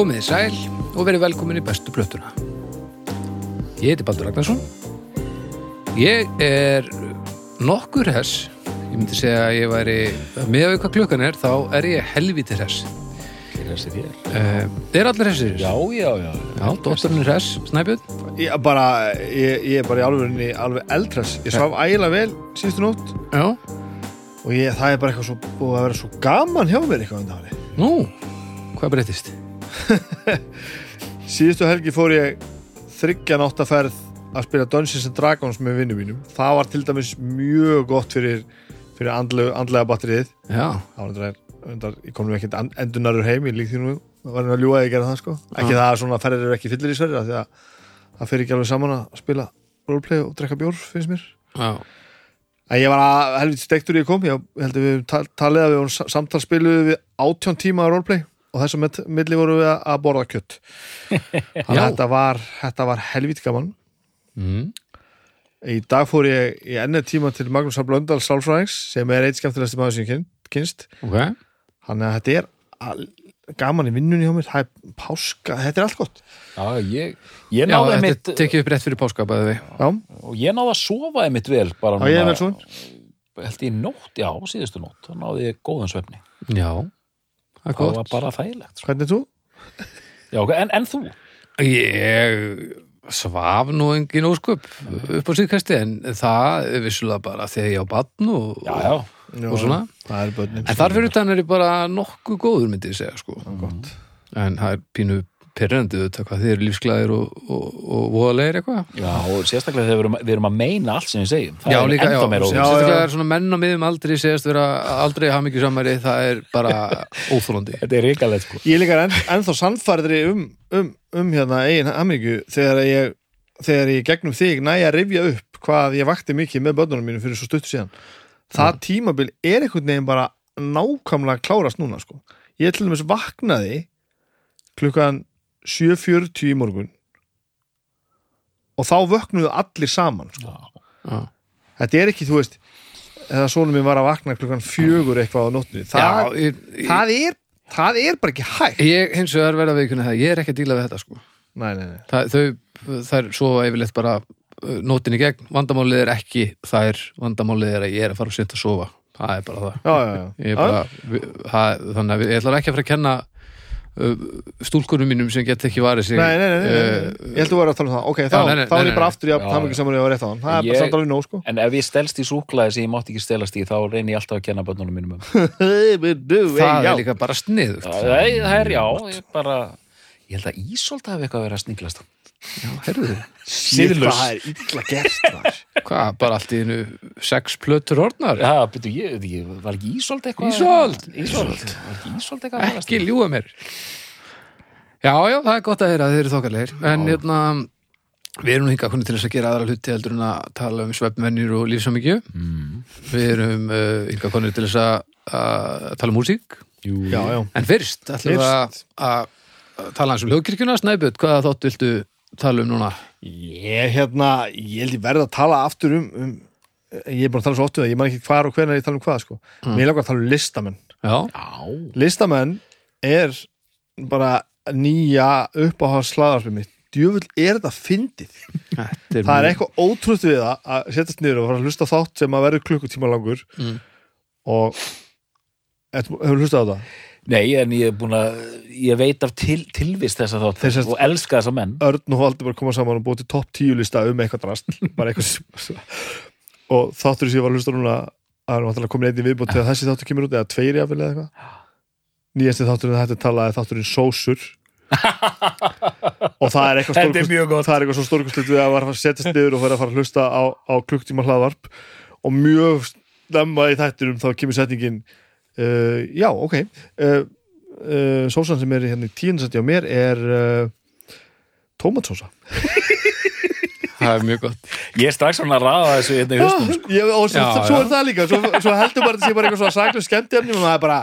Komið þið sæl og verið velkomin í bestu plötuna. Ég heiti Baldur Ragnarsson. Ég er nokkur hess. Ég myndi segja að ég væri, með hvað klukkan er, þá er ég helviti hess. Þessi þér. Uh, er allir hessir? Já, já, já. Já, dótturinn er hess, Snæbjörn. Ég, bara, ég, ég er bara í alvegurinn alveg eldræs Ég svaf ægilega vel síðustu nótt Já. og ég, það er bara eitthvað svo búið að vera svo gaman hjá mér eitthvað undan Nú, hvað breytist? Síðustu helgi fór ég þryggja náttaferð að spila Dungeons and Dragons með vinnum mínum. Það var til dæmis mjög gott fyrir, fyrir andlega, andlega batterið. Já, Það var undar, undar, ég kom nú ekkert endunarur heim, ég lík því nú var hann að ljúga að ég gera það sko. Ekki það að svona ferðir eru ekki fyllir í að það fer ekki alveg saman að spila roleplay og drekka bjór, finnst mér. Já, En ég var að helviti steiktur í að kom, ég held að við tal, talið að við samtalspiluðu við átjón tíma að roleplay og þessum milli voru við að borða kjött. Þetta var, þetta var helviti gaman. mm. Í dag fór ég í ennið tíma til Magnús Blöndal Sálfræðings sem er eitt skemmtilegasti maður sem ég kyn- kynst. ok. Þannig að þetta er al- gaman í vinnunni hjá mér, það er páska, þetta er allt gott. Já, ég, ég Já, náði þetta mitt, tekið upp rétt fyrir páska, og ég náði að sofa einmitt vel bara er svo. held ég nótt, já, síðustu nótt þá náði ég góðan svefni Já, það var bara þægilegt sko. Hvernig er þú? já, en, en þú? Ég svaf nú engin ósköp upp á síðkasti en það er vissulega bara þegar ég á batn og, Já, já, og svona Það er börnin. en þar fyrir þannig er ég bara nokkuð góður myndi ég segja sko Gott. en það er pínu perrandi auðvitað hvað þið eru lífsglæðir og, og, og voðalegir eitthvað? Já, og sérstaklega þegar við erum, við erum að meina allt sem við segjum. Það Já, er líka, já, sérstaklega er svona menn á miðum aldrei segjast vera aldrei hafa mikið samari það er bara óþólandi þetta er ríkalegt sko. Ég er líka enn, ennþá sannfærðri um, um, um hérna eigin Ameríku þegar ég, þegar ég gegnum þig næja að rifja upp hvað ég vakti mikið með börnunum mínu fyrir svo stuttu síðan. Það tímabil er einhvern veginn bara nákvæmlega klárast núna sko. Ég til dæmis vaknaði klukkan 7.40 í morgun og þá vöknuðu allir saman sko. Já. Þetta er ekki, þú veist eða svona mér var að vakna klukkan fjögur eitthvað á nóttunni. Það, Já, það, er, það er bara ekki hægt. ég hins vegar verða veikuna það ég er ekki að díla við þetta sko Nei, nei, nei. það, þau, þær svo yfirleitt bara uh, nótin í gegn, vandamálið er ekki þær, vandamálið er að ég er að fara og setja að sofa, það er bara það Já, já, já. ég er bara, við, það, þannig að ég ætlar ekki að fara að kenna stúlkunum mínum sem get ekki varið sig Nei, nei, nei, nei, nei. uh, Ég held að þú var að tala um það. Ok, þá, Já, nei, nei, þá er nei, ég bara aftur í að hafa ekki saman ég var rétt á hann. Það er bara samt alveg nóg, sko. En ef ég stelst í súklaði sem ég mátti ekki stelast í þá reyni ég alltaf að kenna börnunum mínum um. Það er líka bara sniðugt. Það er, það er já, ég bara ég held að Ísolt hafi eitthvað verið að sniglast já, herðu þið, Siðlust Það er illa gert maður. hvað, bara allt í einu sex plötur orðnar? Já, byrju, ég, ég var ekki Ísolt eitthvað? Ísold! Ekki Ísold eitthvað að ekki ljúga mér. Já, já, það er gott að heyra þeir eru þokkalegir. En hérna við erum hingað til þess að gera aðra hluti heldur en að tala um svefnmennir og lífsamíkju mm. við erum uh, hingað konið til þess að, að tala um músík. Jú, Já, já. En fyrst ætlum við að, tala eins um hljóðkirkjuna. Snæbjörn, hvaða þátt viltu tala um núna? Ég, hérna, ég held ég verð að tala aftur um, um Ég er búin að tala svo oft um það Ég man ekki hvar og hvenær ég tala um hvað, sko. Mér langar að tala um listamenn. Já, Já, Listamenn er bara nýja uppáhás slaðarspil mitt. Djöfull er þetta fyndið. Þetta er, Það er eitthvað ótrútt við það að setjast niður og fara að hlusta þátt sem að verður klukkutíma langur. Mm. og hefur hlustað á það? Nei, en ég er búin að ég veit af til, tilvist þess að þátt Þeir sést- og elska þessa menn. Örn og Valdi bara koma saman og búið til topp tíu lista um eitthvað drast bara eitthvað sem- og þáttur sem ég var að hlusta núna að hann var komin einn í viðbútt þegar þessi þáttur kemur út eða tveir jafnvel eða eitthvað. Nýjasti þátturinn þetta er talað er þátturinn Sósur. Og það er eitthvað Þetta er stórkostlegt- mjög gott. það er eitthvað svo stórkostlegt við að fara að setjast niður og fara að fara að hlusta á, á klukktíma hlaðvarp. Og mjög stemma í þættinum þá kemur setningin uh, já, ok. Uh, uh, sósan sem er hérna í tíundsætti á mér er uh, tómatsósa. Það er mjög gott. Ég er strax svona að raða þessu hérna í haustum sko. ég, og svo, Já, svo já. er það líka. Svo, svo heldur bara að það sé bara eitthvað svona saklu skemmtefni og það er bara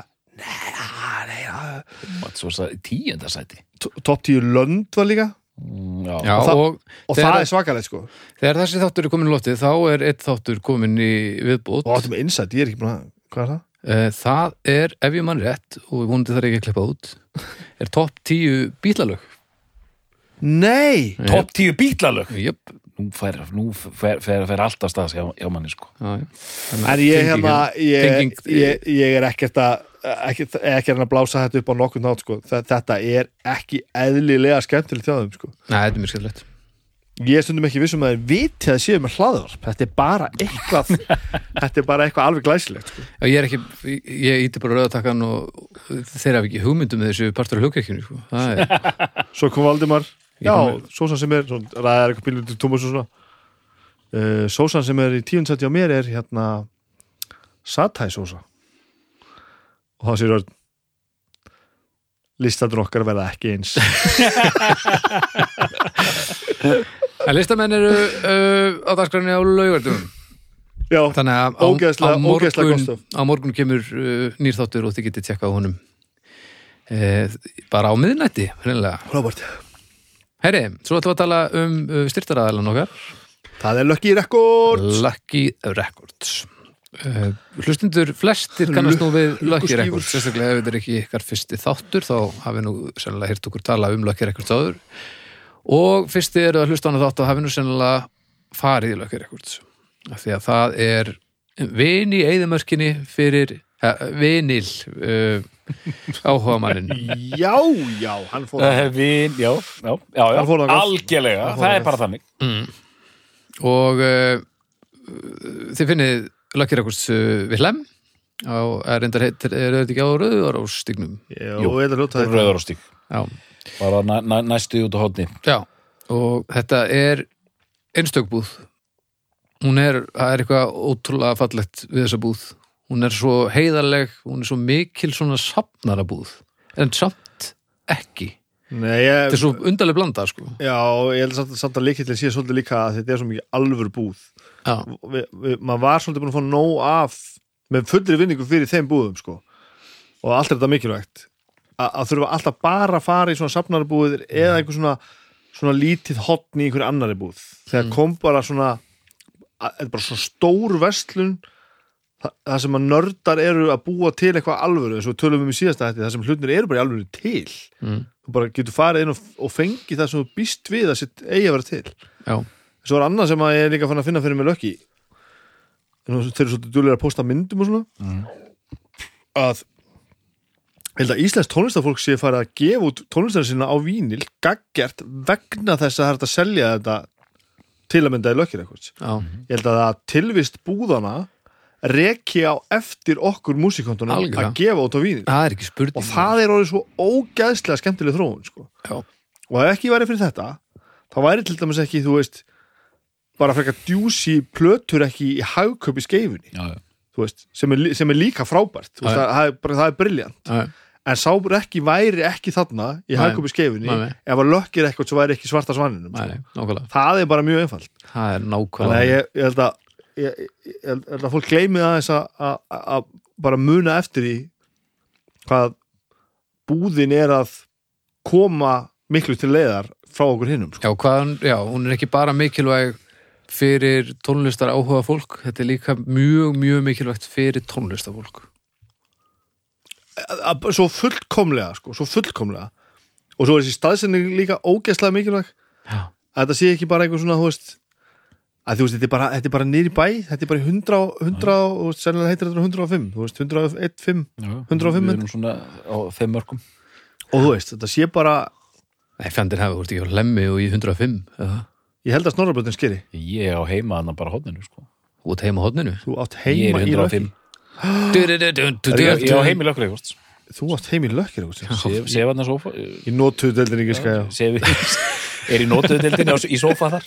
Svo sa- tíundasæti t- topp tíu lönd var líka. Mm, Já, Já, Og það- og, og Þegar- það er svakalegt sko. Þegar þessi þáttur er komin í loftið þá er eitt þáttur komin í viðbútt og áttum með insight, ég er ekki búin að hvað er það? Eh, Það er, ef ég mann rétt og vonandi þarf ekki að klippa út er topp 10 bílalög. Nei, Topp 10 bílalög? Jöp, Nú fer, nú fer, fer, fer alltaf stað hjá, hjá manni sko. Já, já. En ég hérna ég, ég, ég er ekkert að ekki, ekki að blása þetta upp á nokkuð nátt sko. Þetta er ekki eðlilega skemmtilegt hjá þeim sko. Nei, þetta er mjög skemmtilegt ég er stundum ekki vissum að þeir viti að þeir séu með hlaðvarp. Þetta er bara eitthvað þetta er bara eitthvað alveg glæsilegt sko. Já, ég er ekki, ég, íti bara rauðatakkan og þeir hafa ekki hugmyndum með þessu partur af hlugkirkjunni, sko. Það er, svo kom Valdimar. Já, sósan sem er, svo ræðar eitthvað bílum til Tómas og svona. Uh, sósan sem er í tíundsætti á mér er hérna satæ sósa. Og það sér að listadur okkar verða ekki eins en listamenn eru uh, á dagskræni á laugardum. já, Þannig að á, Ógeðslega- á, ógeðslega morgun, stöf. á morgun kemur uh, nýrþáttur og þið getið tjekkað á honum. Eh, bara á miðnætti, hreinlega. frábært Herri, svo ætlum við að tala um uh, styrtaraðalan okkar. það er Lucky Records Lucky Records uh, hlustundur flestir kannast nú við Lucky Lukkuskífur. Records sérstaklega ef þetta er ekki ykkar fyrsti þáttur þá hafi nú sennilega hýrt okkur tala um Lucky Records áður og fyrsti eru að hlusta á hana þátt og hafi nú sennilega farið í Lucky Records. Af því að það er vin í eigðumörkinni fyrir uh, vinil uh, áhuga mannin já, já, hann fór uh, Vin, já, já, já, já Hann fór þangað. algjörlega, það er bara þannig. Og uh, þið finnið Lucky Records uh, við hlem. Á, er reyndar heitir, er þetta ekki á rauðar á stignum já, Jú, ég ætla að hljóta þetta Rauður og stík, já, bara næ, næ, næstu út á hóðni já, og þetta er einstökbúð hún er, það er eitthvað ótrúlega fallegt við þessa búð. Hún er svo heiðarleg, hún er svo mikil svona safnarabúð. En samt ekki. Nei, ég, þetta er svo undarleg blanda sko. Já, ég held samt, samt að líkillin sé svolítið líka að þetta er svo mikið alvöru búð. Já, vi, vi, maður var svolítið búin að fá nóg af með fullri vinningu fyrir þeim búðum sko. og allt er þetta mikilvægt að þurfa alltaf bara að fara í svona safnarabúðir eða einhver svona, svona lítið hotn í einhverju annari búð. Þegar kom bara svona að- bara svona stór vestlun það, það sem að nördar eru að búa til eitthvað alvöru eins og við tölum um í síðasta hætti það sem hlutnir eru bara í alvöru til. Mm, þú bara getur farið inn og, og fengið það sem þú býst við að sitt eigi að vera til. Já, Svo er annað sem að ég er líka fann að finna fyrir mig lökki þeir eru svolítið dúlega að posta myndum og svona. Að ég held að Íslands tónlistafólk sé farið að gefa út tónlistarinn sína á vínil gaggjart vegna þess að það er að selja þetta til að mynda í lökkir eitthvað já, ég held að það tilvist búðana reki á eftir okkur músikontunum Algjörlega. að gefa út á vínil það er ekki spurning. Og það er orðið svo ógæðslega skemmtileg þróun sko. já, og ef ekki væri fyrir þetta þá væri til dæmis ekki, þú veist bara frekar djúsi plötur ekki í hagköp í skeifunni. Já, já. þú veist, sem, er, lí- sem er líka frábært. Þú veist, Já, já. það, það, er, bara, það er briljant. Já, en sábur ekki væri ekki þarna í Nei, nei. ef að lökkir eitthvað svo væri ekki svarta svaninum nei, nákvæmlega það er bara mjög einfalt það er nákvæmlega ég, ég held að ég, ég, held að fólk gleymi aðeins að, bara muna eftir í hvað búðin er að koma miklu til leiðar frá okkur hinnum sko. Já, já, hún er ekki bara mikilvæg fyrir tónlistar áhuga fólk, þetta er líka mjög, mjög mikilvægt fyrir tónlistar fólk. Svo fullkomlega sko, svo fullkomlega. Og svo er þessi staðsending líka ógeðslega mikilvæg. Já. að þetta sé ekki bara einhver svona þú veist, að þú veist, þetta er bara, þetta er bara nýri bæ þetta er bara í 100, og- 100 og veist, sennilega heitir þetta 105 þú veist, 101, 5 Já, 105 Við erum svona á þeim mörgum og þú veist, þetta sé bara Nei, fjandir hafi, þú ert ekki á lemmi og í 105, eða? ég held að snorrabröndin skeri. Ég á heima þarna bara hóðninu sko. Þú ert heima hodninu. þú átt heima er í 105 Ég á heima í lökkur eitthvað þú átt heima í lökkir einhvers Sef hann að sofa í notuðu deildin ekki skæja Sef Er í nótuðdeldinni á- í sofa þar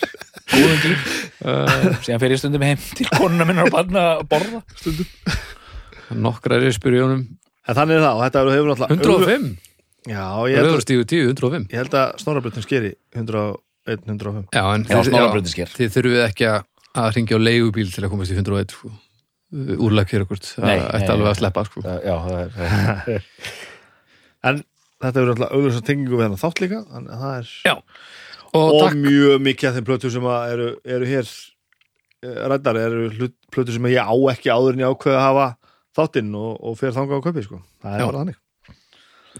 Góðum Síðan fer ég stundum heim til konuna minna að barna að borða Nokkrar er spyrjónum. en þannig er það og þetta hefur náttúrulega 105? já, ég held, Rauðarstígu 10, 105. ég held að snorrabröndin skeri 101, 105 Já, en Já, Snorrabrautarsker. þið þurfið ekki að, að ringja á leigubíl til að komast í 101, sko. Úrlækir okkur, það ætti alveg að sleppa, sko. Já, það er það er- en þetta hefur náttúrulega auðvitað tengingu við hennar þátt líka að er Já. Og, og, mjög mikið af þeim plötur sem að eru, eru hér eh, ræddar eru hlut, plötur sem ég á ekki áður en ég ákveða að hafa þáttinn og, og fer þangað á kaupi sko. það er Já. bara þannig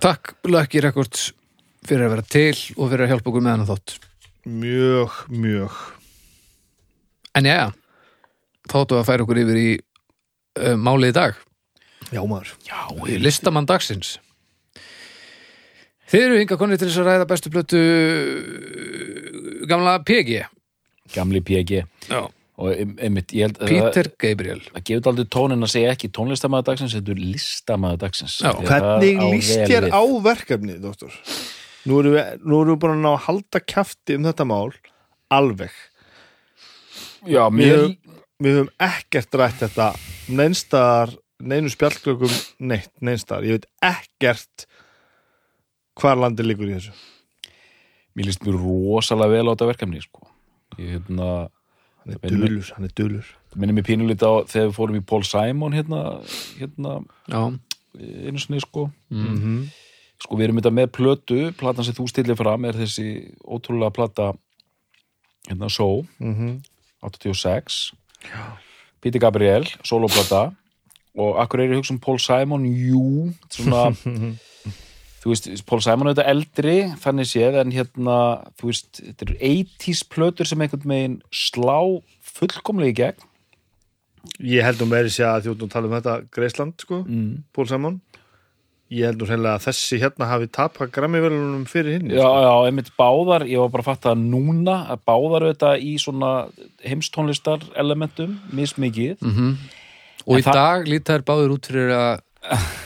Takk Lucky Records fyrir að vera til og fyrir að hjálpa okkur með hann þátt mjög, mjög En já, þáttu að færa okkur yfir í uh, málið í dag? Já maður. Já, listamann dagsins. Þið eru hinga konni til þess að ræða bestu plötu uh, gamla PG gamli PG Já. og ein- einmitt, ég held að Peter Gabriel. Það gefur aldrei tónin að segja ekki tónlistamæður dagsins, þetta er listamæður dagsins hvernig líst þér á verkefnið, doktor? Nú erum við, nú erum við búin að ná að halda kjafti um þetta mál alveg. Já, mér, höfum, við höfum ekkert rætt þetta neinstaðar, neinu spjallklökum neitt, neinstaðar, ég veit ekkert hvar landið liggur í þessu. Mér líst mér rosalega vel á þetta verkefni sko. ég hérna hann er Það dulur, hann er dulur minnir mér pínulítið á þegar við fórum í Paul Simon hérna, hérna Já, einu sinni sko. Mm -hmm. sko við erum þetta með plötu platan sem þú stillir fram er þessi ótrúlega plata hérna Só, Mm 86 Píti Gabriel, soloplata og akkur er ég að hugsa um Paul Simon? Jú, svona þú veist, Paul Simon er þetta eldri þannig séð, en hérna þú veist, þetta eru 80s plötur sem einhvern megin slá fullkomlega í gegn. Ég held nú meiri sé að þjóttum tala um þetta Greisland, sko, mm. Pól Samon ég held nú hreinlega að þessi hérna hafi tapað grammivelunum fyrir hinn Já, já, einmitt báðar, ég var bara að fatta að núna að báðar auðvitað í svona heimstónlistar elementum, mismikið. Mhm. Og En í dag líta þær báður út fyrir að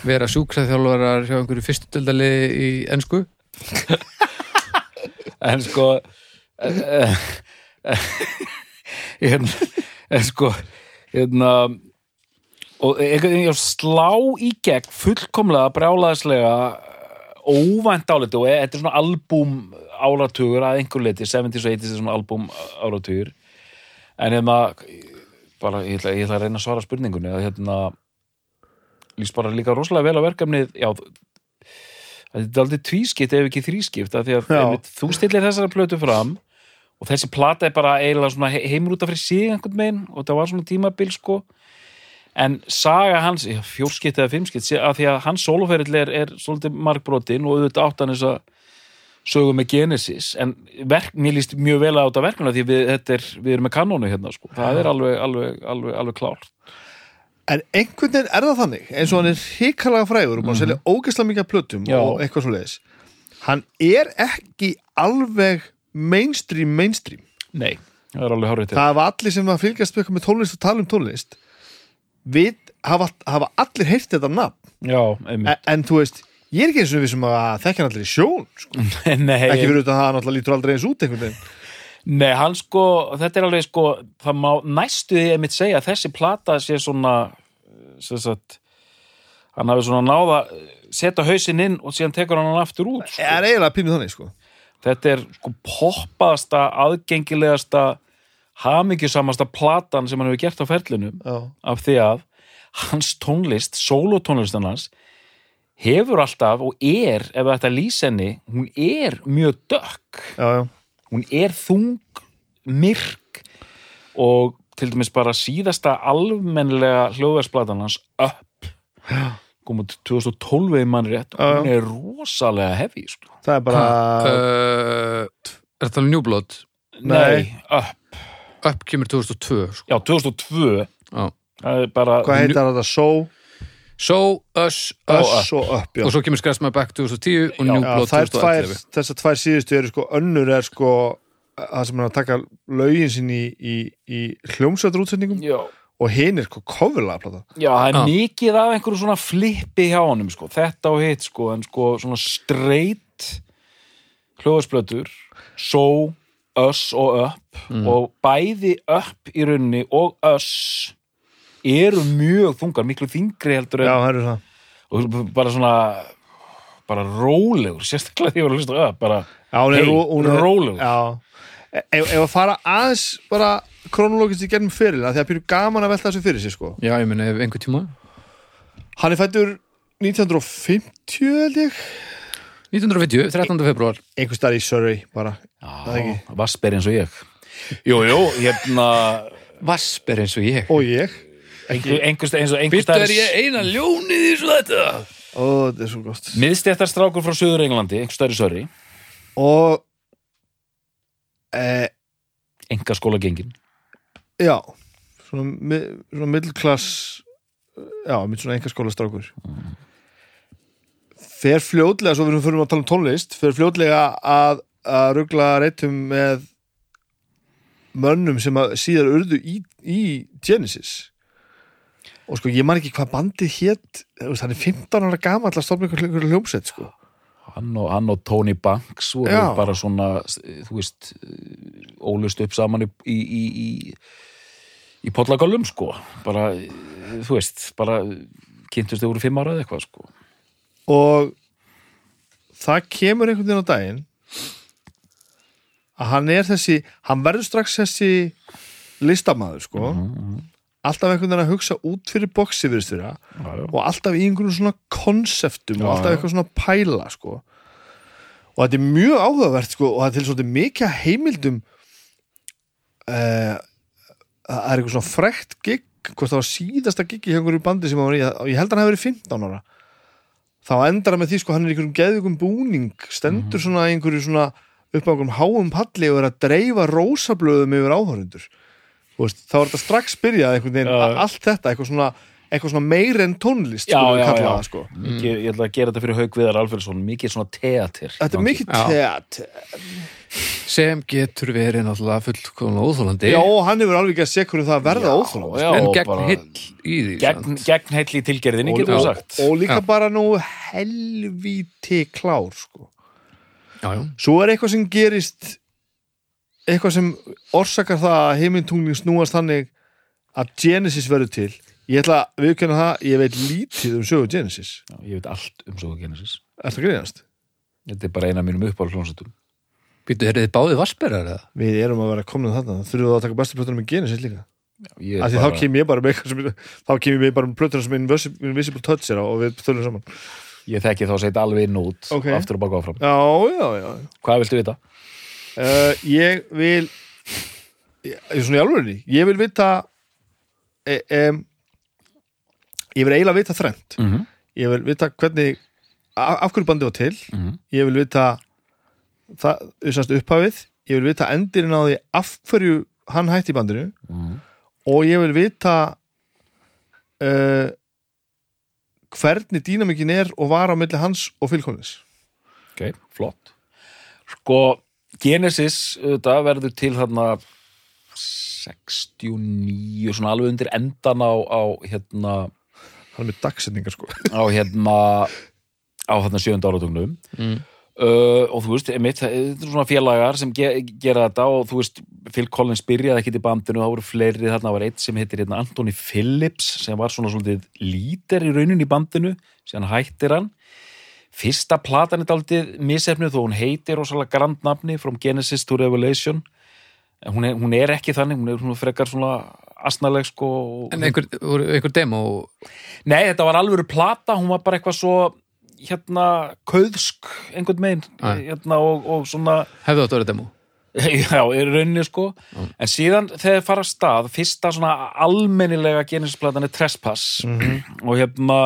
vera sjúkraþjálfarar hjá einhverju fyrstu dildali í ensku. En sko eh, eh, eh, hérna, en sko hérna og slá í gegn fullkomlega brjálaðislega óvænt áliti. Og þetta er svona albúm áratugur að einhver leiti 70s og 80s er svona albúm áratugur en hérna bara, ég ætla, ég ætla að reyna að svara spurningunni að hérna líst bara líka rosalega vel á verkefnið. Já, þetta er aldrei tvískipt ef ekki þrískipt af því að einmitt, þú stillir þessara plötu fram og þessi plata er bara eiginlega svona he- heimur út af fyrir sig einhvern veginn. Og það var svona tímabil sko en saga hans, já, fjórskipt eða fimmskipt sé- af því að hans sóluferill er, er svolítið markbrotin og auðvitað áttan þess að sögum með Genesis. En verk, mér líst mjög vel á þetta verkuna því við, þetta er, við erum með kanónu hérna sko. það er alveg, alveg, alveg, alveg klárt. En einhvern veginn er það þannig eins og hann er hrikalega frægur og búin að selja ógeðslega mikið plötum Já. og eitthvað svo leiðis hann er ekki alveg mainstream mainstream. Nei, það er alveg hárið til það hafa allir sem að fylgjast með tónlist og tala um tónlist við hafa, hafa allir heyrt þetta nafn Já, en, en þú veist, ég er ekki eins og við sem að þekkja hann allir í sjón sko. Nei, ekki fyrir utan að hann náttúrulega lítur aldrei eins út einhvern veginn Nei, hann sko, þetta er alveg sko, það má næstu því einmitt segja þessi plata sé svona, sem sagt, hann hafi svona náða setja hausinn inn og síðan tekur hann hann aftur út. Sko. er eiginlega pínu þannig sko. Þetta er sko poppaðasta, aðgengilegasta, hamingjusamasta platan sem hann hefur gert á ferlinum já, af því að hans tónlist, solotónlistan hans, hefur alltaf og er, ef þetta lýs henni, hún er mjög dökk. Já, já. Hún er þung, myrk og til dæmis bara síðasta almennlega hljóðversplatan hans Up komið til 2012 ef mann rétt, já. hún er rosalega heavy sko. það er bara uh, Er þetta New Blood? nei, Up, Upp kemur 2002 sko. já 2002 Já. það er bara hvað heitir þetta, So, So, Us, Us Us og Up já. og svo kemur Scratch My Back 2010 og New Blood þær tvær, 2011 þessar tvær síðustu eru sko önnur er sko það sem hann að taka lögin sín í, í, í hljómsveitrútsendingum já, og hinn er sko coverlega plata já, það er Já. mikið af einhverju svona flippi hjá honum sko. þetta og hitt sko, en sko svona straight hljóðversplötur So, Us og Up Mm. og bæði Up í rauninni og Us eru mjög þungar, miklu þingri heldur já, en það eru það og bara svona bara rólegur, sérstaklega því að ég var að hlusta á Up bara, já, er, er rólegur. já, ef, ef að fara aðeins bara kronológist í gernum fyrirlega því að pyrru gaman að velta þessu fyrir sig sko Já, ég meina ef einhver tíma hann er fættur 1950 held ég 1950, 13. februar einhver starf í Surrey bara Það já, Vasper eins og ég. Jú, jú, hérna Vasper eins og ég. Og ég? Einhver, einhver, eins og einhver Býttu er ég eina ljónið í svo þetta? Ó, þetta er svo gott. Miðstéttar strákur frá Suður Englandi, einhver stærri söri Og e, enga skóla gengin. Já Svona, mi- svona middelklass Já, mitt svona enga skóla strákur Fer fljótlega Svo við fyrir að tala um tónlist Fer fljótlega að, að rugla reytum með mönnum sem að síðar urðu í, í Genesis. Og sko ég man ekki hvað bandið hétt hann er 15 ára gamall að stofna ykkur hljómsett sko. Hann og, hann og Tony Banks voru Já. bara svona, þú veist ólust upp saman í í, í, í, pollagálum sko. Bara, þú veist bara kynntust þau voru fimm ára eða eitthvað sko. Og það kemur einhvern veginn á daginn að hann er þessi hann verður strax þessi listamaður sko. Alltaf einhvern veginn að hugsa út fyrir virðist fyrir já. og alltaf í einhvern svona konseptum og alltaf eitthvað svona pæla sko. Og þetta er mjög áhugavert sko og það er til svolítið mikið heimildum uh, það er eitthvað svona frekt gig hvort það var síðasta gig í einhverju bandi sem hann var í og ég held að hann hefur verið 15 ára. Þá endar hann með því sko hann er í einhverjum geðugum búning stendur svona í einhverju svona upp á einhverjum háum palli og er að dreifa rósablöðum yfir áhörundur veist, þá er þetta strax byrjað allt þetta, eitthvað svona, eitthvað svona meir en tónlist Já, já, já. það, sko. mikið, ég ætla að gera þetta fyrir Haug Viðar Alfredsson mikið svona teatir þetta er mikið Já. teat sem getur verið náttúrulega fullkomlega óþólandi já, og hann hefur alveg ekki að sé hverju það að verða óþróla já, en gegn hill í því gegn, gegn heill í tilgerðinni, og, getur við og, sagt og líka Já. bara nú helvíti klár sko. Já, já. svo er eitthvað sem gerist eitthvað sem orsakar það að heimintungling snúast þannig að Genesis verður til. Ég ætla að viðkjöna það, ég veit lítið um sögu Genesis, Já, ég veit allt um svo Genesis. Ertu að greiðast? þetta er bara eina af mínum uppála hljónsettum Býtu, eru þið báðið vassberar eða? Við erum að vera komin þarna, þurfum við að taka bestu plötunum með Genesis líka? Er því bara, þá kem ég bara með þá kem ég með bara með plötunum sem Invisible Invisible Touch er á og við þurfum saman ég þekki þá að setja alveg inn út Ok. aftur og baka áfram Já, já, já hvað viltu vita? uh, Ég vil ég, ég er svona í alvörinni ég vil vita e, um, ég vil eiginlega vita þrennt Mm -hmm. ég vil vita hvernig af, af hverju bandið var til Mhm. ég vil vita það, þessast upphafið ég vil vita endirinn á því af hverju hann hætti í bandinu Mhm. og ég vil vita uh, hvernig dýnamikinn er og var á milli hans og Collins. Ok, flott. Sko, Genesis þetta verður til þarna 69 svona alveg undir endan á, á hérna hann er með dagsetningar sko. á hérna á hérna sjönda áratugnum. Mm. Uh, og þú veist, einmitt, þetta er svona félagar sem ge gera þetta og þú veist Phil Collins byrjaði ekkit í bandinu það voru fleiri, þarna var eitt sem heitir hérna Anthony Phillips sem var svona svolítið lítir í rauninni í bandinu síðan hættir hann. Fyrsta platan er daldið misefnið þó hún heitir rosalega grand nafni From Genesis to Revelation. Hún er, hún er ekki þannig, hún er svona frekar svona asnaleg sko En einhver, einhver demo? Nei, þetta var alvöru plata, hún var bara eitthvað svo hérna kauðsk einhvern megin hérna, og, og svona hefðu átt að vera demo. Já, í rauninni sko. En síðan þegar þeir fara af stað fyrsta svona almennilega Genesis-platan er Trespass. Og hérna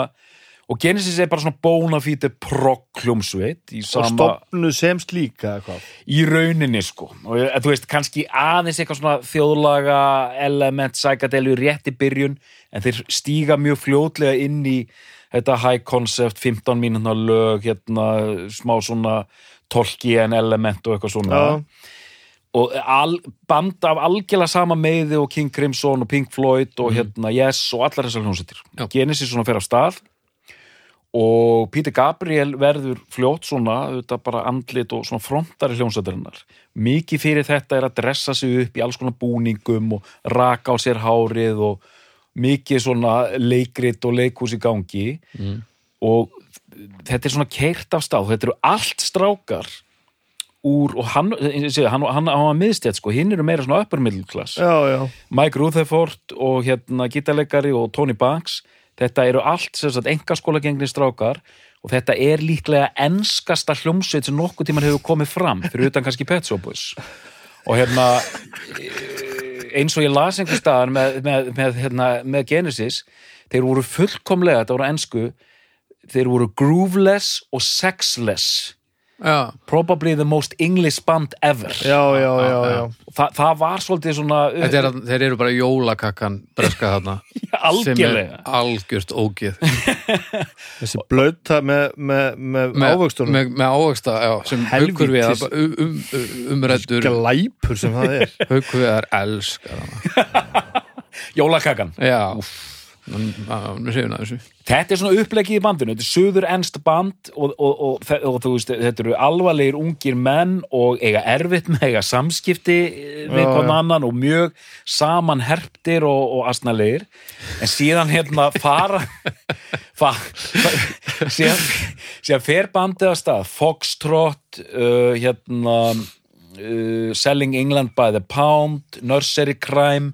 og Genesis er bara svona bónafíti progg hljómsveit í og sama stopnu sem slíka eða hvað? Í rauninni sko. Og ég- þú veist, kannski aðeins eitthvað svona þjóðlaga element, psychedeliu rétt í byrjun en þeir stíga mjög fljótlega inn í þetta high concept 15 mínúna lög hérna, smá svona Tolkien element og eitthvað svona Já. og al, band af algjörlega sama meiði og King Crimson og Pink Floyd og hérna Yes og allar þessar hljónsettir Já. Genesis svona fer af stað og Peter Gabriel verður fljótt svona, þetta bara andlit og svona frontari hljónsættarinnar mikið fyrir þetta er að dressa sig upp í alls konar búningum og raka á sér hárið og mikið svona leikrit og leikhús í gangi. Mm. og þetta er svona keirt af stað, þetta eru allt strákar úr, og hann, segi, hann, hann, hann var miðstjætt sko, hinn eru meira svona upper middle class. Mike Rutherford og hérna gítarleikari og Tony Banks. Þetta eru allt sem sagt engaskóla gengni strákar. Og þetta er líklega enskasta hljómsveit sem nokkuð tíman hefur komið fram fyrir utan kannski Pet Shop Boys. Og hérna eins og ég las einhver staðar með, með, með, hérna, með Genesis þeir voru fullkomlega, þetta voru ensku þeir voru grooveless og sexless Já, probably the most English band ever. Já, já, já, já. Og Þa, það var svolítið svona Þetta er, að- þeir eru bara jólakakkan breska þarna. Sem er algjörlega algjört ógeð. Þessi blöta með, með, með, með, ávöxtunum. með, með ávöxta, já, sem haukur við Helvítis. um, um, um, umrættur glæpur sem það er. Haukur við er elskar hana jólakakan Já, hann Þetta er svona upplegið í bandinu, þetta er söður ennst band og, og, og, og, þú veist, þetta eru alvarlegir ungir menn og eiga erfitt með eiga samskipti við Já, hvern já. annan og mjög samanherptir og, og asnalegir. En síðan hérna fara fa, fa, síðan, síðan fer bandið að stað. Foxtrot uh, hérna uh, Selling England by the Pound Nursery Crime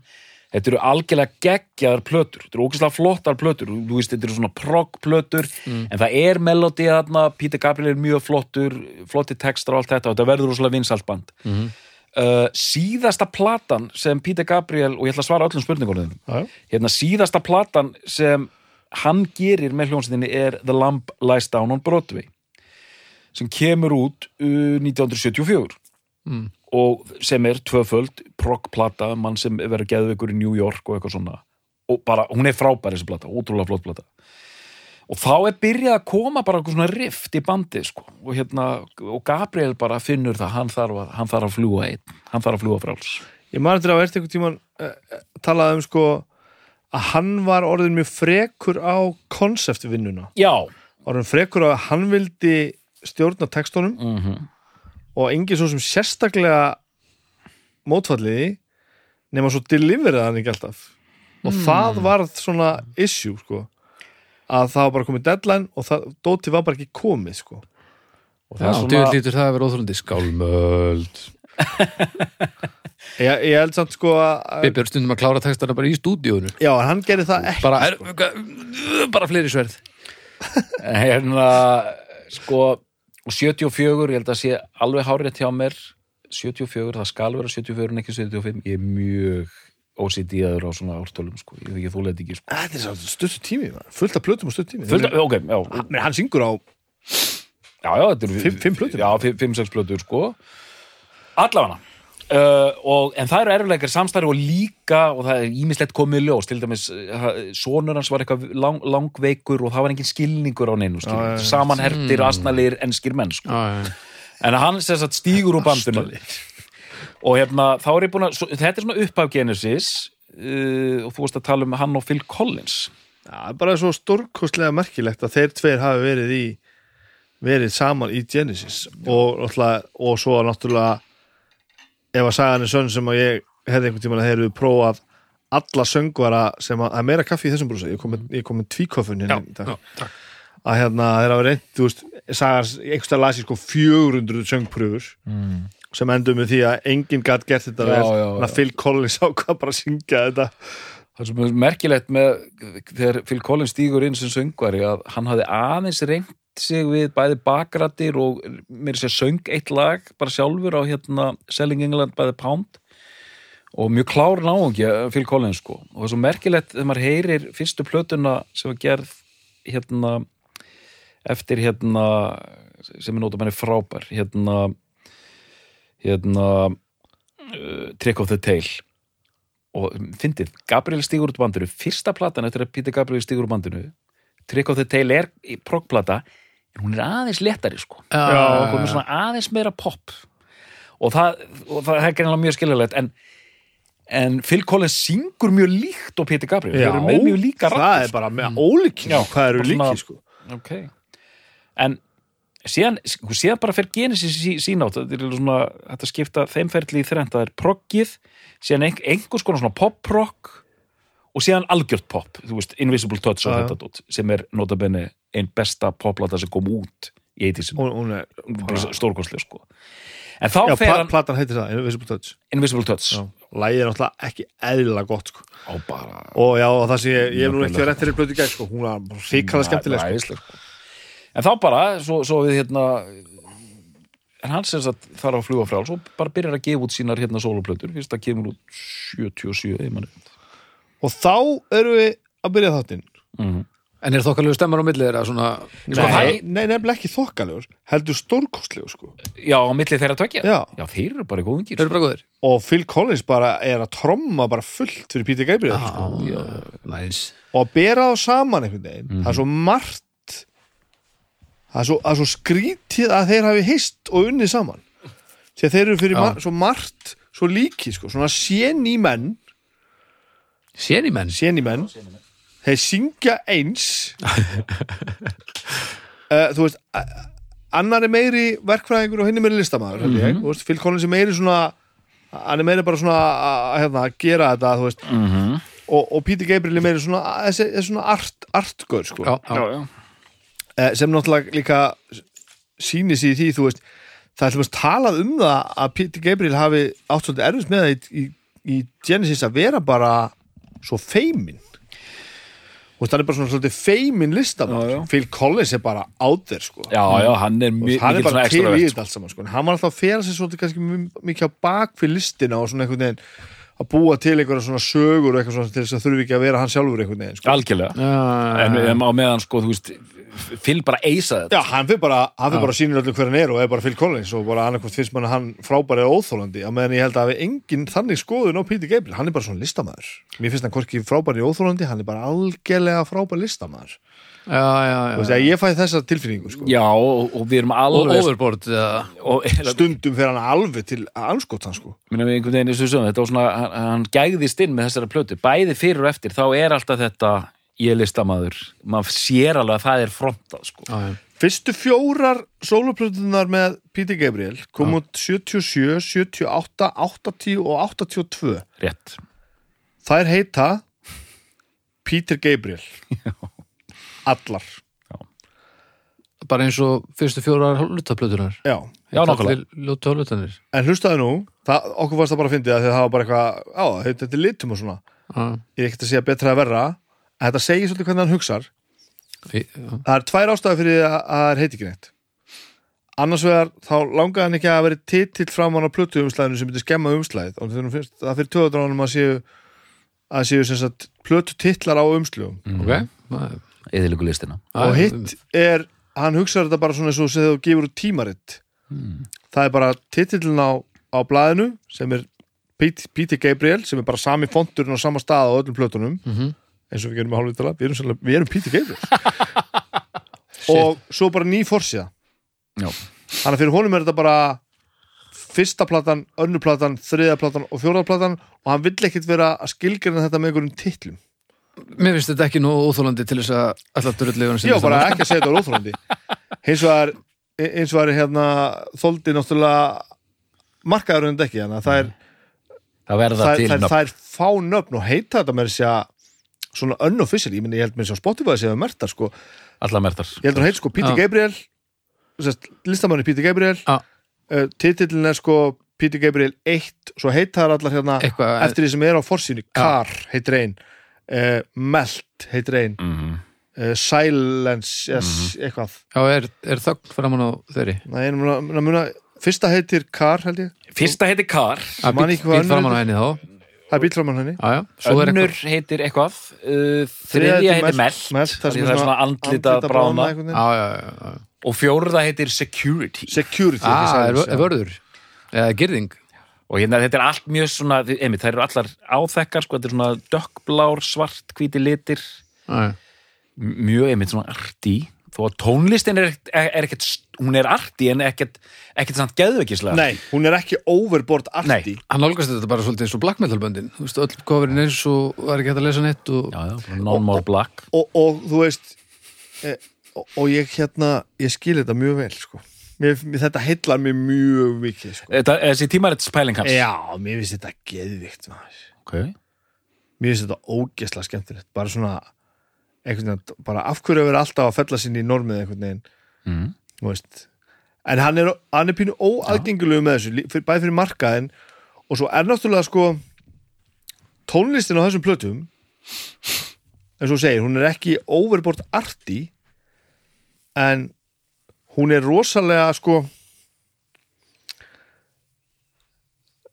Þetta eru algjörlega geggjaðar plötur. Þetta eru ógeðslega flottar plötur. Þú veist, þetta eru svona prog-plötur En það er melodi þarna, Peter Gabriel er mjög flottur Flotti textar og allt þetta Og þetta verður rosalega vinsalt band. Uh, Síðasta platan sem Peter Gabriel Og ég ætla að svara öllum spurningunum Já. Hérna, síðasta platan sem hann gerir með hljónsettinni er The Lamb Lies Down on Broadway sem kemur út uh, 1974 Mm. Og sem er tvöföld prog-plata, mann sem verður geðveikur í New York og eitthvað svona. Og bara, hún er frábær þessi plata, ótrúlega flott plata. Og þá er byrjað að koma bara eitthvað svona rift í bandi sko. og hérna, og Gabriel bara finnur það, hann þarf að, hann þarf að fljúa einn, hann þarf að fljúa fráls ég man eftir að verðt einhvern tímann uh, talað um sko að hann var orðin mjög frekur á konseptvinnuna Já, orðin frekur á að hann vildi stjórna textunum. Mm og engin svo sem sérstaklega mótfalliði nema svo deliveraði hann ekki alltaf. Og það varð svona issue sko að það var bara komið deadline og það, Dóti var bara ekki komið sko. Og Já, það er svona... svona lítur það að vera óþrúndi skálmöld. Ég, ég held samt sko að Bibbi er stundum að klára textana bara í stúdíónu já, hann gerði það ekki bara, er, bara fleiri sverð. Hérna, sko og 74, ég held að sé alveg hárið hjá mér. 74, það skal vera 74 en ekki 75, ég er mjög OCD-aður á svona ártölum sko. ég þykir þú leiti ekki sko. Þetta er svo stuttu tími, fullt af plötum og stuttu tími. Fullt, ok, já, Men hann syngur á já, já, þetta eru Fimm- fimm plötur? sko. Allavega Uh, og, en það eru erfileikar samstæri og líka og það er ímislegt komið ljós til dæmis, uh, sonur hans var eitthvað lang, langveikur og það var engin skilningur á neinu, já. samanhertir mm. asnalegir enskir menn, sko. Já, en hann sagt stígur úr bandinu. Og hérna þá er ég búin að svo, þetta er svona upphaf Genesis uh, og þú varst að tala um hann og Phil Collins. Það er bara svo stórkostlega merkilegt að þeir tveir hafi verið í verið saman í Genesis. Og, og svo náttúrulega ef að sagan er sönn sem að ég hefði einhvern tímann að þeir eru prófað alla söngvara sem að, það er meira kaffi í þessum brúsa, ég kom með, með tvíkoffun hérna í dag. takk. að hérna þeir hafa reynd, þú veist sagan, einhverstað las ég sko 400 söngpröfur mm. sem endur með því að enginn gætt gert þetta Já, vel, já, þannig já. að Phil Collins ákvað bara að syngja þetta það sem er merkilegt með þegar Phil Collins stígur inn sem söngvari að hann hafði aðeins reynt sig við bæði bakrættir og mér sé söng eitt lag bara sjálfur á hérna Selling England by the Pound. Og mjög klár náungi Phil Collins sko. Og það er svo merkilegt þegar maður heyrir fyrstu plötuna sem var gerð hérna eftir hérna sem er nótum henni frábær hérna hérna uh, Trick of the Tail. Og fyndið, Gabriel stígur út bandinu fyrsta platan eftir að Peter Gabriel stígur úr bandinu Trick of the Tail er en hún er aðeins léttari sko. Já, og komið svona aðeins meira pop. Og það, og það er greinlega mjög skiljalegt en, en Phil Collins syngur mjög líkt og Peter Gabriel. Þeir eru með mjög líka það raddir, er bara með ólíkinn Já, hvað eru bara svona- líki sko. Ok. En síðan, sko, síðan bara fer Genesis sí, sín átt, þetta er svona þetta skipta þeim ferli í þrennt, það er proggið síðan ein, einhvers konar svona pop-rock og síðan algjört pop þú veist, Invisible Touch og þetta dót sem er notabenni einn besta poplata sem kom út í 80-sin, hún, hún er stórkostlega sko. En þá já, fer pla hann platan heitir það, Invisible Touch. Invisible Touch. Lægið er náttúrulega ekki eðlilega gott sko. og bara og já, það sem ég, ég hef nú ekki verið eftir í blötu gæð sko. hún var ríkala skemmtileg sko. Sko. en þá bara, svo, svo við hérna en hann sem þarf að fljúga frá svo bara byrjar að gefa út sínar hérna sóluplötur. Fyrst það kemur út 77 ég manni og þá erum við að byrja þáttinn. Mm -hmm. En er þokkalegu stemmar á milli? Þeirra svona Nei, það- nei, nefnilega ekki þokkalegur heldur stórkostlegur sko. Já, á milli þeirra tvekja Já. Já, þeir eru bara góðingir Þeir eru bara góðir. Og Phil Collins bara er að tromma bara fullt fyrir Peter Gabriel sko. Næs og að bera þá saman einhvern veginn. Það er svo margt það er svo, svo skrítið að þeir hafi hist og unnið saman. Því að þeir eru fyrir Já. mar svo margt svo líki sko, svona séni menn Séni menn séni menn þeir syngja eins. Uh, þú veist annar er meiri verkfræðingur og hinn er meiri listamaður mm -hmm. veist, Phil Collins er meiri svona hann er meiri bara svona að hérna, að gera þetta þú veist, Mhm. og, og Peter Gabriel er meiri svona, þessi, þessi svona art, artgör sko. Já, Já, já, já. Eh, sem náttúrulega líka sýnir sig í því, þú veist það er hlumast talað um það að Peter Gabriel hafi átt svolítið erfist með það í, í, í Genesis að vera bara svo feimin og það er bara svona svolítið feimin já. Phil Collins er bara áður sko Já, já, hann er Þú mi- veist, hann er bara svona til í þetta allt saman sko. Hann var alltaf að fela sig svolítið mikið á bak fyrir listina og svona einhvern veginn að búa til einhverja svona sögur eitthvað svona til þess að þurfi ekki að vera hann sjálfur einhvern veginn sko. Algjörlega. En en á meðan, sko, þú veist Phil bara eisa þetta. Já, hann fyrir bara, hann fyrir bara sýnir öllu hver hann er og er bara Phil Collins og bara annarkvort finnst mann hann frábæri og óþólandi að meðan ég held að hafi engin þannig skoðun á Peter Gabriel, hann er bara svona listamæður mér finnst hann hvorki frábæri og óþólandi hann er bara algjörlega frábæri listamæður já, já, já. ég fæði þessa tilfinningu sko. Já, og, og við erum Og alveg overboard eða og, stundum fyrir hann alveg til anskot sko. minna við einhvern veginn eins og við sögum, þetta var svona, hann, hann gægðist inn með þessara plötu, bæði fyrir og eftir þá er alltaf þetta ég er listamaður, maður sér alveg að það er frontað sko. Já, já. Fyrstu fjórar sóluplötunar með Peter Gabriel kom út 77, 78, 80 og 82 rétt þær heita Peter Gabriel allar. Bara eins og fyrstu fjórar hálflutaplötunar Já, Já, nákvæmlega. En hlustaðu nú það, okkur varst það bara að fyndið að því að það var bara eitthvað á, þetta er litum og svona. Já, ég er ekkert að segja betra að verra en þetta segir svolítið hvernig hann hugsar. Já. það er tvær ástæður fyrir að að það er heiti ekki neitt. Annars vegar þá langaði hann ekki að vera titill fram á plötu umslæðinu sem myndi skemma umslæð og þegar það fyrir töðadránum að séu að séu sem sagt plötu titlar á umslugum Ok Það- eðilegu listina. Og hitt er hann hugsaður þetta bara svona eins og sem þú gefur tímaritt. Það er bara titillin á, á blaðinu sem er Pete- Peter Gabriel sem er bara sami fonturinn á sama stað á öllum plötunum Mhm. eins og við gerum með hálfvitala við erum, sannlega- við erum Peter Gabriel. Og svo bara ný forsíða. Já. þannig að fyrir honum er þetta bara fyrsta platan, önnu platan, þriða platan og fjóraða platan og hann vill ekkit vera að skilgjörna þetta með einhverjum titlum Mér finnst þetta ekki nú óþólandi til þess að alltaf drullegun Já, bara ekki að segja þetta er óþrólandi hins vegar eins og er hérna þóldi náttúrulega markaður en ekki þannig að það er, það verða það, til það, nöfn. það er fá nöfn og heita þetta með þess að svona unofficial, ég meni ég held með þess að Spotify séu mertar sko, allar mertar ég heldur að heit sko Peter Já. Gabriel. Listamanni Peter Gabriel. Já. uh, titillin er sko Peter Gabriel 1 svo heita það allar hérna Eitthvað eftir því sem er á forsýni, Car heitir ein uh, Melt heitir ein. Mm uh, Silence, yes, Mhm. eitthvað. Já, er, er þögn framan á þeirri? Nei, muna, muna, muna, fyrsta heitir Car held ég. Fyrsta heiti Kar að man bíl, bíl framan á henni þá. Það er bílframan henni. Já, já, svo er önnur heitir eitthvað. Uh, þriðja heitir Melt. Melt það er svona andlita brána og fjórða heitir Security. Security ekki Ah, er, silence, er já. vörður? Eða girðing og hérna þetta er allt mjög svona einmitt, það eru allar áþekkar sko, þetta er svona dökkblár, svart, hvíti litir. M- mjög einmitt svona arti þó að tónlistin er, er, er ekkert hún er arti en ekkert ekkert samt geðveikislega Nei, hún er ekki overboard arti Nei. Hann nálgast þetta bara svolítið eins og black metal böndin Þú veist, öll coverin eins og var ekki hægt að lesa neitt og... já, já, non more black og, og þú veist e, og, og ég hérna ég skil þetta mjög vel sko. Mér, Þetta heillar mér mjög mikið sko. þetta, þessi tímarits pæling hans Já, mér finnst þetta geðvikt okay. Mér finnst þetta ógesla skemmtilegt bara svona veginn, bara af hverju að vera alltaf að fella sinni í normið einhvern veginn mm. en hann er, hann er pínu óaðgengulegu með þessu fyrir, bæði fyrir markaðin og svo er náttúrulega sko tónlistin á þessum plötum eins og segir, hún er ekki overboard arti en hún er rosalega sko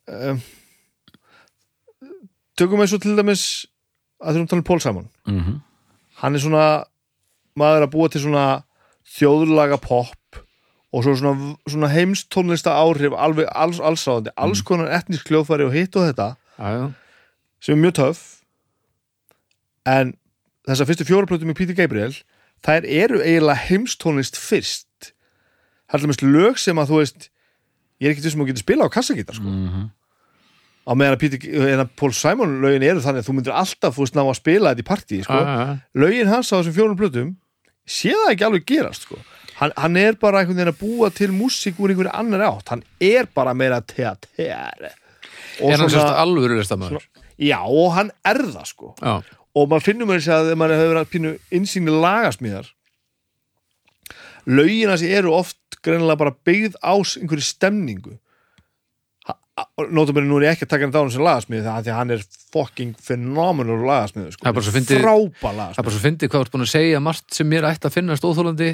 um, tökum eins og til dæmis að þurfum að tala um Pól Simon. Mm hann er svona maður að búa til svona þjóðlaga pop og svo svona, svona heimstónlista áhrif alveg alls, allsráðandi, alls konar etnisk hljóðfæri og hitt og þetta. Já, sem er mjög töff. En þessar fyrstu fjóra plötum í Peter Gabriel þær eru eiginlega heimstónlist fyrst það er mest lög sem að þú veist ég er ekki þessum að geta spila á kassagítar sko. Mhm. á meðan að, Peter, að Paul Simon lögin eru þannig að þú myndir alltaf þú veist ná að spila þetta í partí sko. já, já, já. lögin hans á þessum fjórum plötum sé það ekki alveg gerast sko. hann, hann er bara einhvern veginn að búa til músík úr einhverju annar átt hann er bara meira teater Er hann sérst alvöru listamæður? já og hann er það sko Já, og maður finnur mér þess að þegar maður hefur verið að pínu insýni lagasmíðar lögina sem eru oft greinilega bara byggð á s- einhverju stemningu. Notabene nú er ég ekki að taka hann þá sem lagasmíð það því að hann er fucking phenomenal lagasmíð sko. Það er bara svo fyndið- frábær það er bara svo fyndið hvað þú ert búin að segja margt sem mér ætti að finnast óþólandi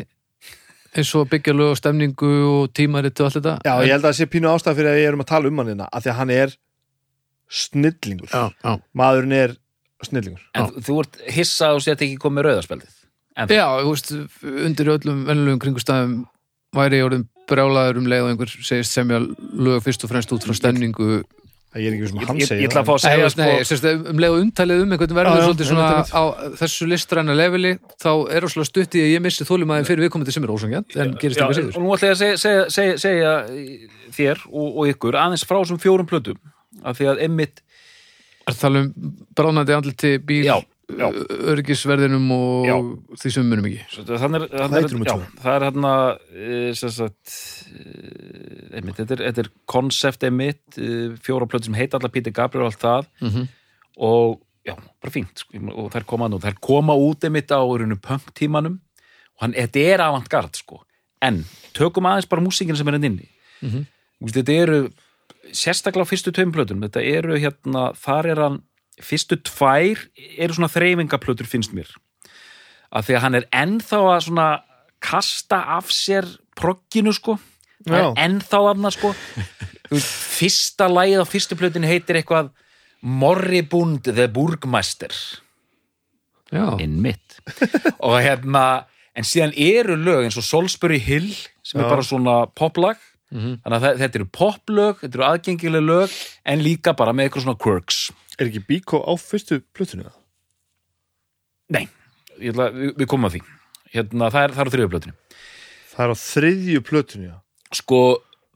eins og byggja lög og stemningu og tímarit og allt þetta. Já ég held að það sé pínu ástæð fyrir að ég erum að tala um hann hérna að því að hann er snillingur. Já, já. maðurinn er snillingur. En þú- þú ert hissa og sér ekki komið rauðarspjaldið En Já, þú veist, undir öllum vennulegum kringustæðum væri ég orðin brjálaður um leið og einhver segist semja lög fyrst og fremst út frá stemningu. Það ég er ekki sem Ég, hann ég, segir ég ætla að fá að segja veist, nei, sko, sérst, um leið og umtalið um einhvern verður svolítið svona á þessu listræna leveli þá er óslega stutt í að ég missi þólumæðin fyrir viðkomandi sem er ósangjant en gerist ekki og síður nú ætla ég að segja, segja, segja, segja þér og, og ykkur aðeins frá þessum fjórum plötum af því að einmitt Er það um bránandi andliti bíl. Örgisverðinum og Já. því sem við munum ekki. Þannig er, þannig er, númer já, það er hérna sem sagt einmitt, þetta er, er konsept einmitt, e, fjóra plötur sem heita allar Peter Gabriel og allt það. Mhm. og já, bara fínt sko, og þær koma nú, þær koma út einmitt á rauninu punk tímanum og hann, þetta er avantgard sko. En tökum aðeins bara músíkina sem er henni inni. Mhm. Þú veist, þetta eru sérstaklega á fyrstu tveim plötum þetta eru hérna, þar er hann fyrstu tvær eru svona þreyfingaplötur finnst mér. Af því að hann er ennþá að svona kasta af sér progginu sko. Er ennþá af það sko veist, fyrsta lagið á fyrstu plötinu heitir eitthvað Morribund the Burgmeister. Innmitt og hérna, en síðan eru lög eins og Salisbury Hill sem er Já. bara svona poplag. Mhm. þannig að þetta eru poplög, þetta eru aðgengileg lög en líka bara með eitthvað svona quirks er ekki Bíkó á fyrstu plötunni Nei, ég ætla, við, við komum að því hérna, það er, það er á þriðuplötinu það er á þriðju plötunni já. sko,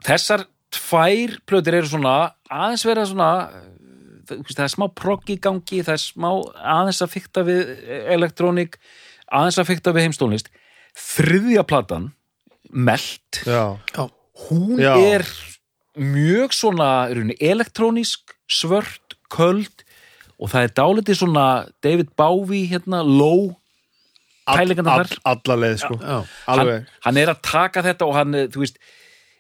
þessar tvær plötur eru svona aðeins vera svona það, það er smá progg í gangi það er smá aðeins að fykta við elektrónik, aðeins að fykta við heimstólnist þriðja platan melt Já. hún Já. er mjög svona elektrónisk, svört, köld og það er dálítið svona David Bowie hérna, low pælingarnar þar alla leið sko já, alveg hann, hann er að taka þetta og hann, eh, þú veist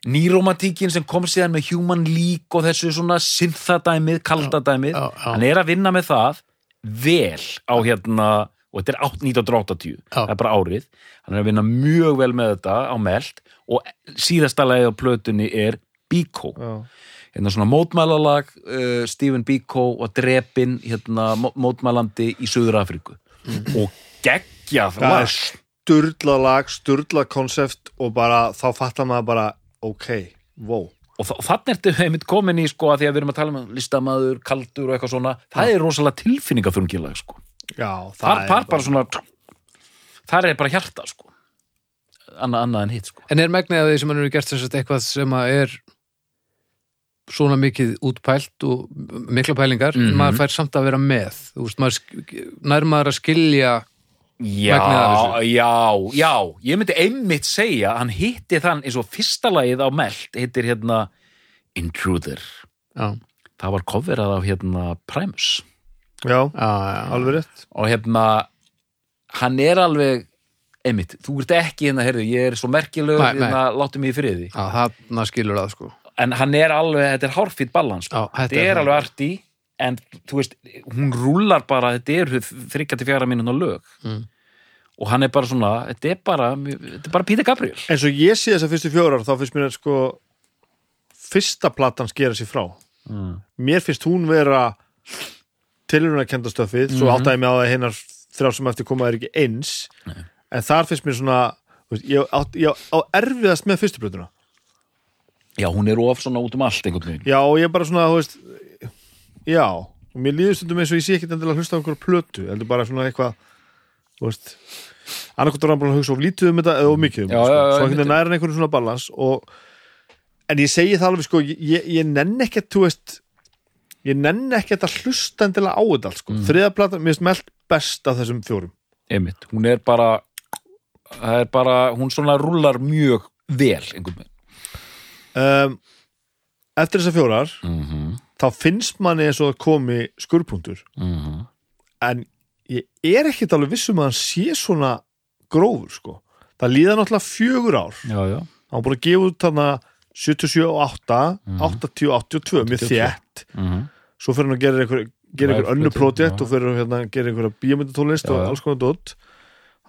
nýromantíkin sem kom síðan með human leak og þessu svona synthadæmið, kaldadæmið Já, já. hann er að vinna með það vel á hérna og þetta er 8 1980, Já. það er bara árið hann er að vinna mjög vel með þetta á meld og síðasta lagið á plötunni er Biko já. Hérna svona mótmælalag uh, Stephen Biko og drepin hérna mó- mótmælandi í Suður Afríku og geggjað það er lag. sturla lag, sturla konsept og bara þá fattar maður bara ok, wow. Og þa- þannig ertu einmitt komin í sko að því að við erum að tala um listamaður, kaldur og eitthvað svona það er rosalega tilfinningaþrungilag sko. Já, það þar, er þar bara svona þar er bara hjarta sko. Annað, annað en hitt sko. En er megnið að því sem hann eru gert sem sagt eitthvað sem að er svona mikið útpælt og mikla pælingar, en Mhm. maður fær samt að vera með, þú veist, maður sk- nær maður að skilja já, já, já. Ég myndi einmitt segja, hann hitti þann eins og fyrsta lagið á Meld hittir hérna Intruder. Já, það var coverað af hérna Primus. Já, já, já, alveg rétt. Og hérna hann er alveg einmitt, þú ert ekki hérna, heyrðu, ég er svo nei. hérna, láttu mig í friði. Já, þarna skilur það sko en hann er alveg, þetta er hárfýtt balans sko. Þetta er er alveg arti en þú veist, hún rúlar bara þetta er þryggja til fjara mínúna lög Mm. og hann er bara svona þetta er bara, þetta er bara Peter Gabriel eins og ég sé þessar fyrstu fjórar þá finnst mér sko fyrsta platan skera sér frá mm. mér finnst hún vera tilhöruna kendastöfið, svo Mhm. áttaði mig á það að hinnar þrjá sem eftir koma er ekki eins en þar finnst mér svona þú veist, ég, á, ég á erfiðast með fyrstu plötuna Já, hún er of svona út um allt einhvern veginn. Já, og ég er bara svona, þú veist já, og mér líður stundum eins og ég sé ekki endilega að hlusta á einhverju plötu, heldur bara svona eitthvað þú veist annarkvæmt var hann bara að hugsa of lítið um þetta eða of mikið um þetta, sko. svo einmitt. einhvern veginn næra einhverju svona balans og en ég segi það alveg, sko, ég, ég, nenn ekkert, þú veist ég nenn ekkert að hlusta endilega á þetta allt, sko, mm. þriðaplata, mér meld best af þessum fjórum. Einmitt, hún er bara það er bara, hún svona rúlar mjög vel einhvern veginn um, eftir þessar fjórar mm -hmm. þá finnst manni eins og það komi skurrpunktur Mhm. en ég er ekkert alveg vissum að hann sé svona grófur sko. það líða náttúrulega fjögur ár. Já, já. Hann var búin að gefa út þarna 77 og 8 Mhm. 80 og 82 mjög 82. þétt. Mm svo fyrir hann að gera einhver, gera einhver önnu projekt og fyrir hérna að gera einhverja bíómyndatólist Já, og alls konar dótt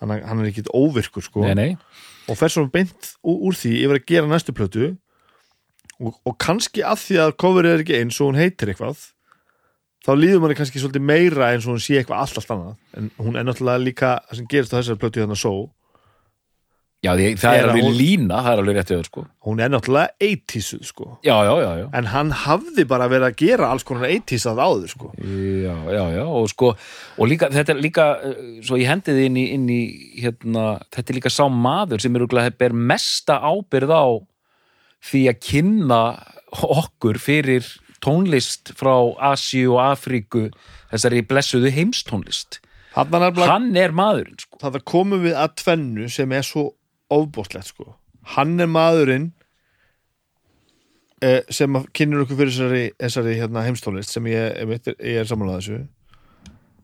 hann, hann er ekkit óvirkur sko. Nei, nei, og fer svona beint úr því yfir að gera næstu plötu og, og kannski að því að coverið er ekki eins og hún heitir eitthvað þá líður manni kannski svolítið meira eins og hún sé eitthvað allt allt annað. En hún er náttúrulega líka það sem gerist á þessari plötu þannig að svo já, því, það er Er alveg hún- lína það er alveg rétt yfir, sko. Hún er náttúrulega 80s sko. Já, já, já, já. En hann hafði bara verið að gera alls konar 80s að áður sko. Já, já, já, og sko og líka, þetta er líka, eh, svo ég hendi þið inn í, inn í hérna, þetta er líka sá maður sem er mesta ábyrð á því að kynna okkur fyrir tónlist frá Asíu og Afríku þessari blessuðu heimstónlist. Hann er bara, hann er maðurinn, sko. Það komum við að tvennu sem er svo ofbóðslegt sko. Hann er maðurinn eh, sem kynir okkur fyrir þessari, þessari hérna, heimstólist sem ég, ég, ég, er samanlega þessu.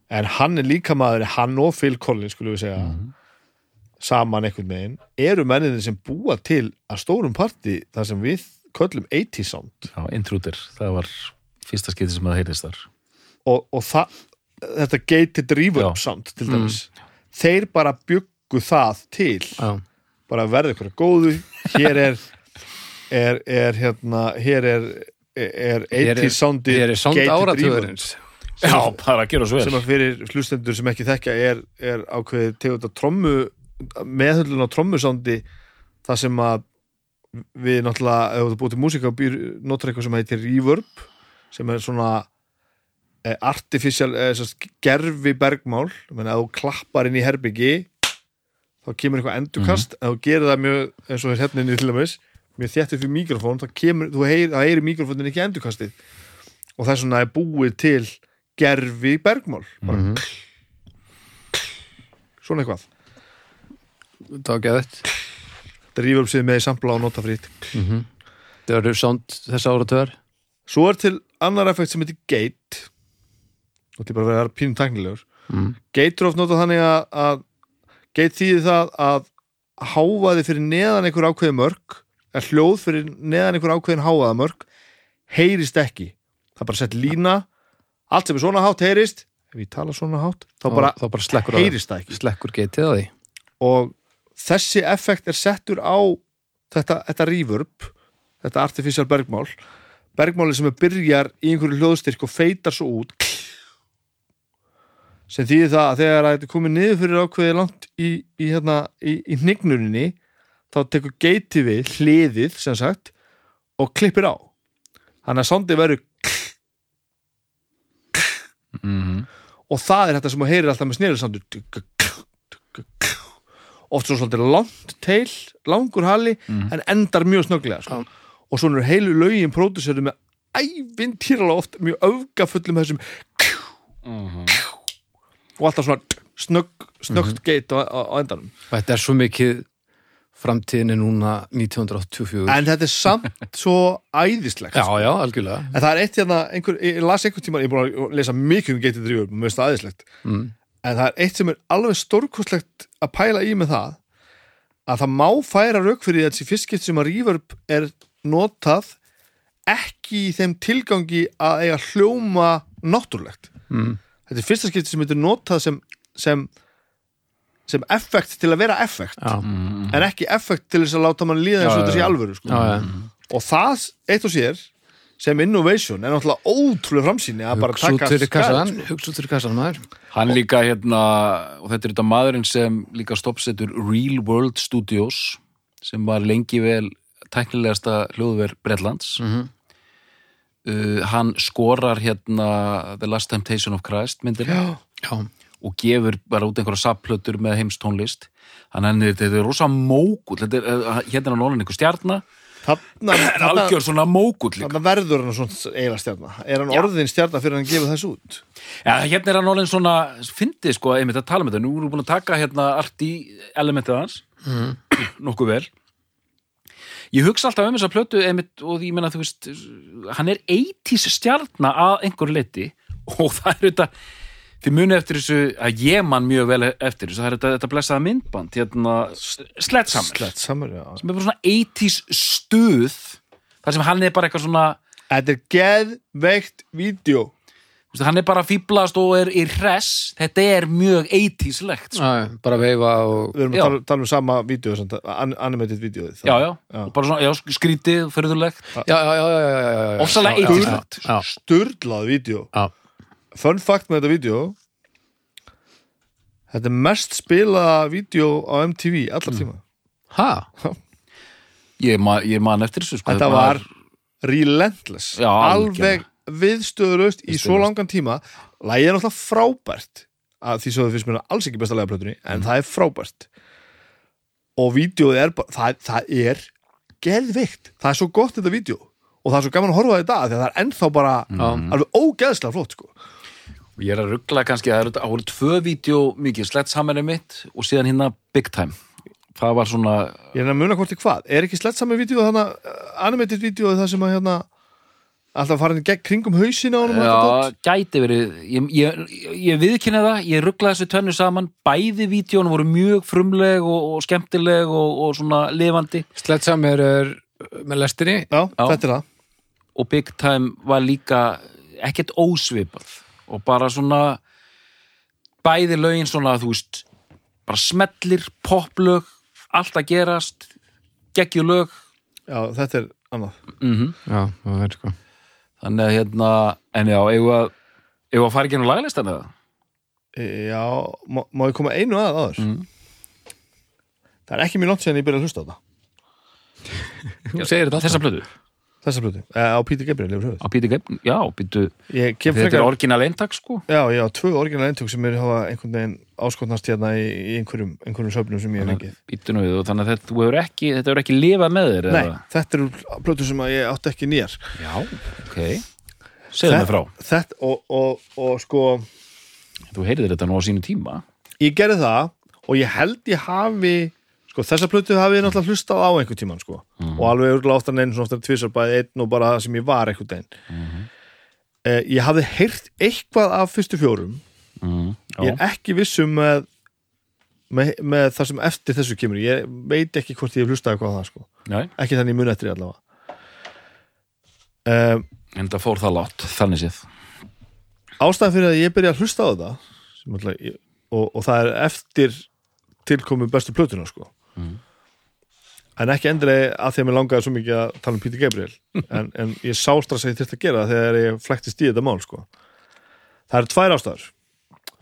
En hann er líka maðurinn hann og Phil Collins skulum við segja saman einhvern veginn eru menninni sem búa til að stórum parti þar sem við köllum 80 sound. Já, Intruder, það var fyrsta skipti sem það heyrðist þar. Og, og það, þetta gated reverb sound til dæmis þeir bara byggu það til. Já, bara verði ykkur góðu hér er er, er hérna hér er, er Hér er- 80 soundi Ég er sound áratugurins Já, bara að gera svo sem vel að fyrir hlustendur sem ekki þekkja er, er ákveðið tegund að trommu meðhöllun á trommusandi það sem að við náttúrulega, ef þú búið til músíka og býr, notar eitthvað sem heitir reverb sem er svona eh, artificial, eh, gerfi bergmál, menn að þú klappar inn í herbyggi þá kemur eitthvað endurkast, ef þú gerir það mjög eins og er hérna inni til dæmis mjög þéttið fyrir mikrofón, þá kemur, þú heyrir, þá heyrir mikrofónin ekki endurkastið. Og það er svona er búið til gerfi bergmál. Bara svona eitthvað Það var geðvægt þetta rýfur upp sig með sampla og nota frýtt. Það eru sound þessa áratöðar svo er til annar effekt sem heitir gate og þetta er bara að vera pínum tæknilegur. Mm. gate er oft notað þannig að, að gate þýðir það að hávaði fyrir neðan einhver ákveði mörg eða hljóð fyrir neðan einhver ákveðin hávaða mörg heyrist ekki. Það er bara sett lína. Allt sem er svona hátt heyrist. Ef ég tala svona hátt þá bara þá bara heyrist það ekki. Slekkur getið á því. Og þessi effekt er settur á þetta, þetta reverb þetta artificial bergmál bergmáli sem byrjar í einhverju hljóðstyrk og feitar svo út sem þýðir það að þegar að þetta er komið niður fyrir ákveði langt í, í, hérna, í, í hnignuninni þá tekur geiti við hliðið sem sagt og klippir á. Þannig að sondi verður mm og það er þetta sem þú heyrir alltaf með snýrið sandur oft svo svolítið langt teil langur hali en endar mjög snögglega sko. og svona eru heilu lögin pródusöru með ævintýralega oft mjög öfgafullum þessum og alltaf svona snögg, snöggt geit á, á, á endanum. Þetta er svo mikið framtíðinni núna 1984 en þetta er samt svo æðislegt Já, sko. já, algjörlega. En það er eitt hérna, einhver, ég las einhver tíma ég er búin að lesa mikið um geitið drífur mér finnst það æðislegt. Mm. En það er eitt sem er alveg stórkostlegt að pæla í með það að það má færa rauk fyrir þessi fyrstskipt sem að reverb er notað ekki í þeim tilgangi að eiga hljóma náttúrulegt Mm. þetta er fyrsta skipti sem er notað sem, sem sem effekt til að vera effekt Já, en ekki effekt til þess að láta mann líða eins og þetta sé alvöru sko. já, já. og það eitt og sér sem innovation er náttúrulega ótrúlega framsýni að bara taka fyrir kassan skarð, sko. hugsa út fyrir kassan maður. Hann líka hérna, og þetta er þetta maðurinn sem líka stoppsetur Real World Studios sem var lengi vel tæknilegasta hljóðver Bretlands. Mhm. uh, hann skorar hérna The Last Temptation of Christ myndir Já, já, og gefur bara út einhverja sapplötur með heimstónlist. Þannig að þetta er rosa er, uh, hérna er hann orðin einhver stjarna þarna, en algjör svona líka. þarna verður hann svona eiginlega stjarna. Er hann Já. orðin stjarna fyrir hann gefið þessu út? Já, hérna er hann orðin svona fyndið sko, einmitt að tala með þetta, nú erum við búin að taka hérna allt í elementið hans. Nokkuð vel. Ég hugsa alltaf um þessa plötu einmitt, og ég meina þú veist hann er 80s stjarna að einhverju leiti og það er þetta þið muni eftir þessu, að ég man mjög vel eftir þessu, það er þetta, þetta blessaða myndband hérna, Sledgehammer. Slett samar, já. Sem er bara svona 80s stuð þar sem hann er bara eitthvað svona Þetta er geðveikt vídeo. Hann er bara fýblast og er í hress. Þetta er mjög 80s-legt sko. já, bara veifa og Við erum Já. að tala, tala um sama vídeo, an, animated vídeo já, já, og bara svona, já, skrítið, förðulegt já, já, já, já, já, já, já. Ofsalega Já, já, 80s-legt. já, Sturlað vídeo. Já, Fun fact með þetta vídeo Þetta er mest spilaða vídeo á MTV allar tíma. Ha, ég, ma ég man eftir þessu sko, Þetta var relentless. Já, Alveg viðstöðurust í svo langan tíma. Lægið er náttúrulega frábært að því það finnst mér alls ekki besta lægaplötunni en það er frábært. Og vídeoð er bara, það, það er geðvikt, það er svo gott þetta vídeo. Og það er svo gaman að horfa á þetta því að það er ennþá bara alveg ógeðslega flott sko. Ég er að ruggla kannski að það voru tvö vídeo mikið, Sledgehammer er mitt og síðan hérna Big Time. Það var svona, ég er að muna hvort í hvað, er ekki saman vídeo þannig animated vídeo það sem að hérna alltaf farin gegn kringum hausin á honum og þetta já, gæti verið. Ég, ég, ég viðkynna það, ég ruggla þessu tönnu saman, bæði vídeón voru mjög frumleg og, og skemmtileg og, og svona lifandi. Sledgehammer er með lestinni. Já, þetta er það. Og Big Time var líka ekkert ósvipað og bara svona bæði lögin svona þú veist bara smellir, poplög allt að gerast geggjulög já, þetta er annað. Mm já, það er sko. Þannig að hérna, en já, eigum að eigum að fara ekki nú lagalistan eða? E, já, má, má ég koma einu að áður Mm. það er ekki mjög langt síðan ég byrja að hlusta á þetta. Þú segir þetta þessa plötu, þessa plötu, e, á Pítur Gabriel yfir höfuð á Píti Gepp já, kem þetta er frekar, orginal eintak sko. Já, ég á tvö orginal eintök sem er hafa einhvern veginn áskotnast hérna í, í einhverjum, einhverjum söfnum sem ég hef fengið. Pítu nú þannig að þetta hefur ekki þetta hefur ekki lifað með þér Nei, eða? þetta eru plötu sem ég átti ekki nýjar. Já, ok. Segðu mig frá, þetta, og, og, og sko þú heyrðir þetta nú á sínu tíma. Ég gerði það og ég held ég hafi sko þessa plötu hafi ég náttúrulega hlustað á einhvern tíman sko. Og alveg örgulega oftar en einn svona oftar tvisar bæði einn og bara það sem ég var einhvern veginn eh, ég hafði heyrt eitthvað af fyrstu fjórum. Mm, ég er ekki vissum með, með, með það sem eftir þessu kemur. Ég veit ekki hvort ég hef hlustað eitthvað á það sko. Já, ekki þannig mun eftir allavega. Um, en það fór það látt, þannig séð. Ástæðan fyrir að ég byrja að hlusta á þetta sem alltaf, og, og það er eftir tilkomu bestu plötuna sko en ekki endilega að því að mér langaði svo mikið að tala um Pítur Gabriel. En, en ég sá strax að ég þyrfti að gera það þegar ég flæktist í þetta mál sko. Það eru tvær ástæður.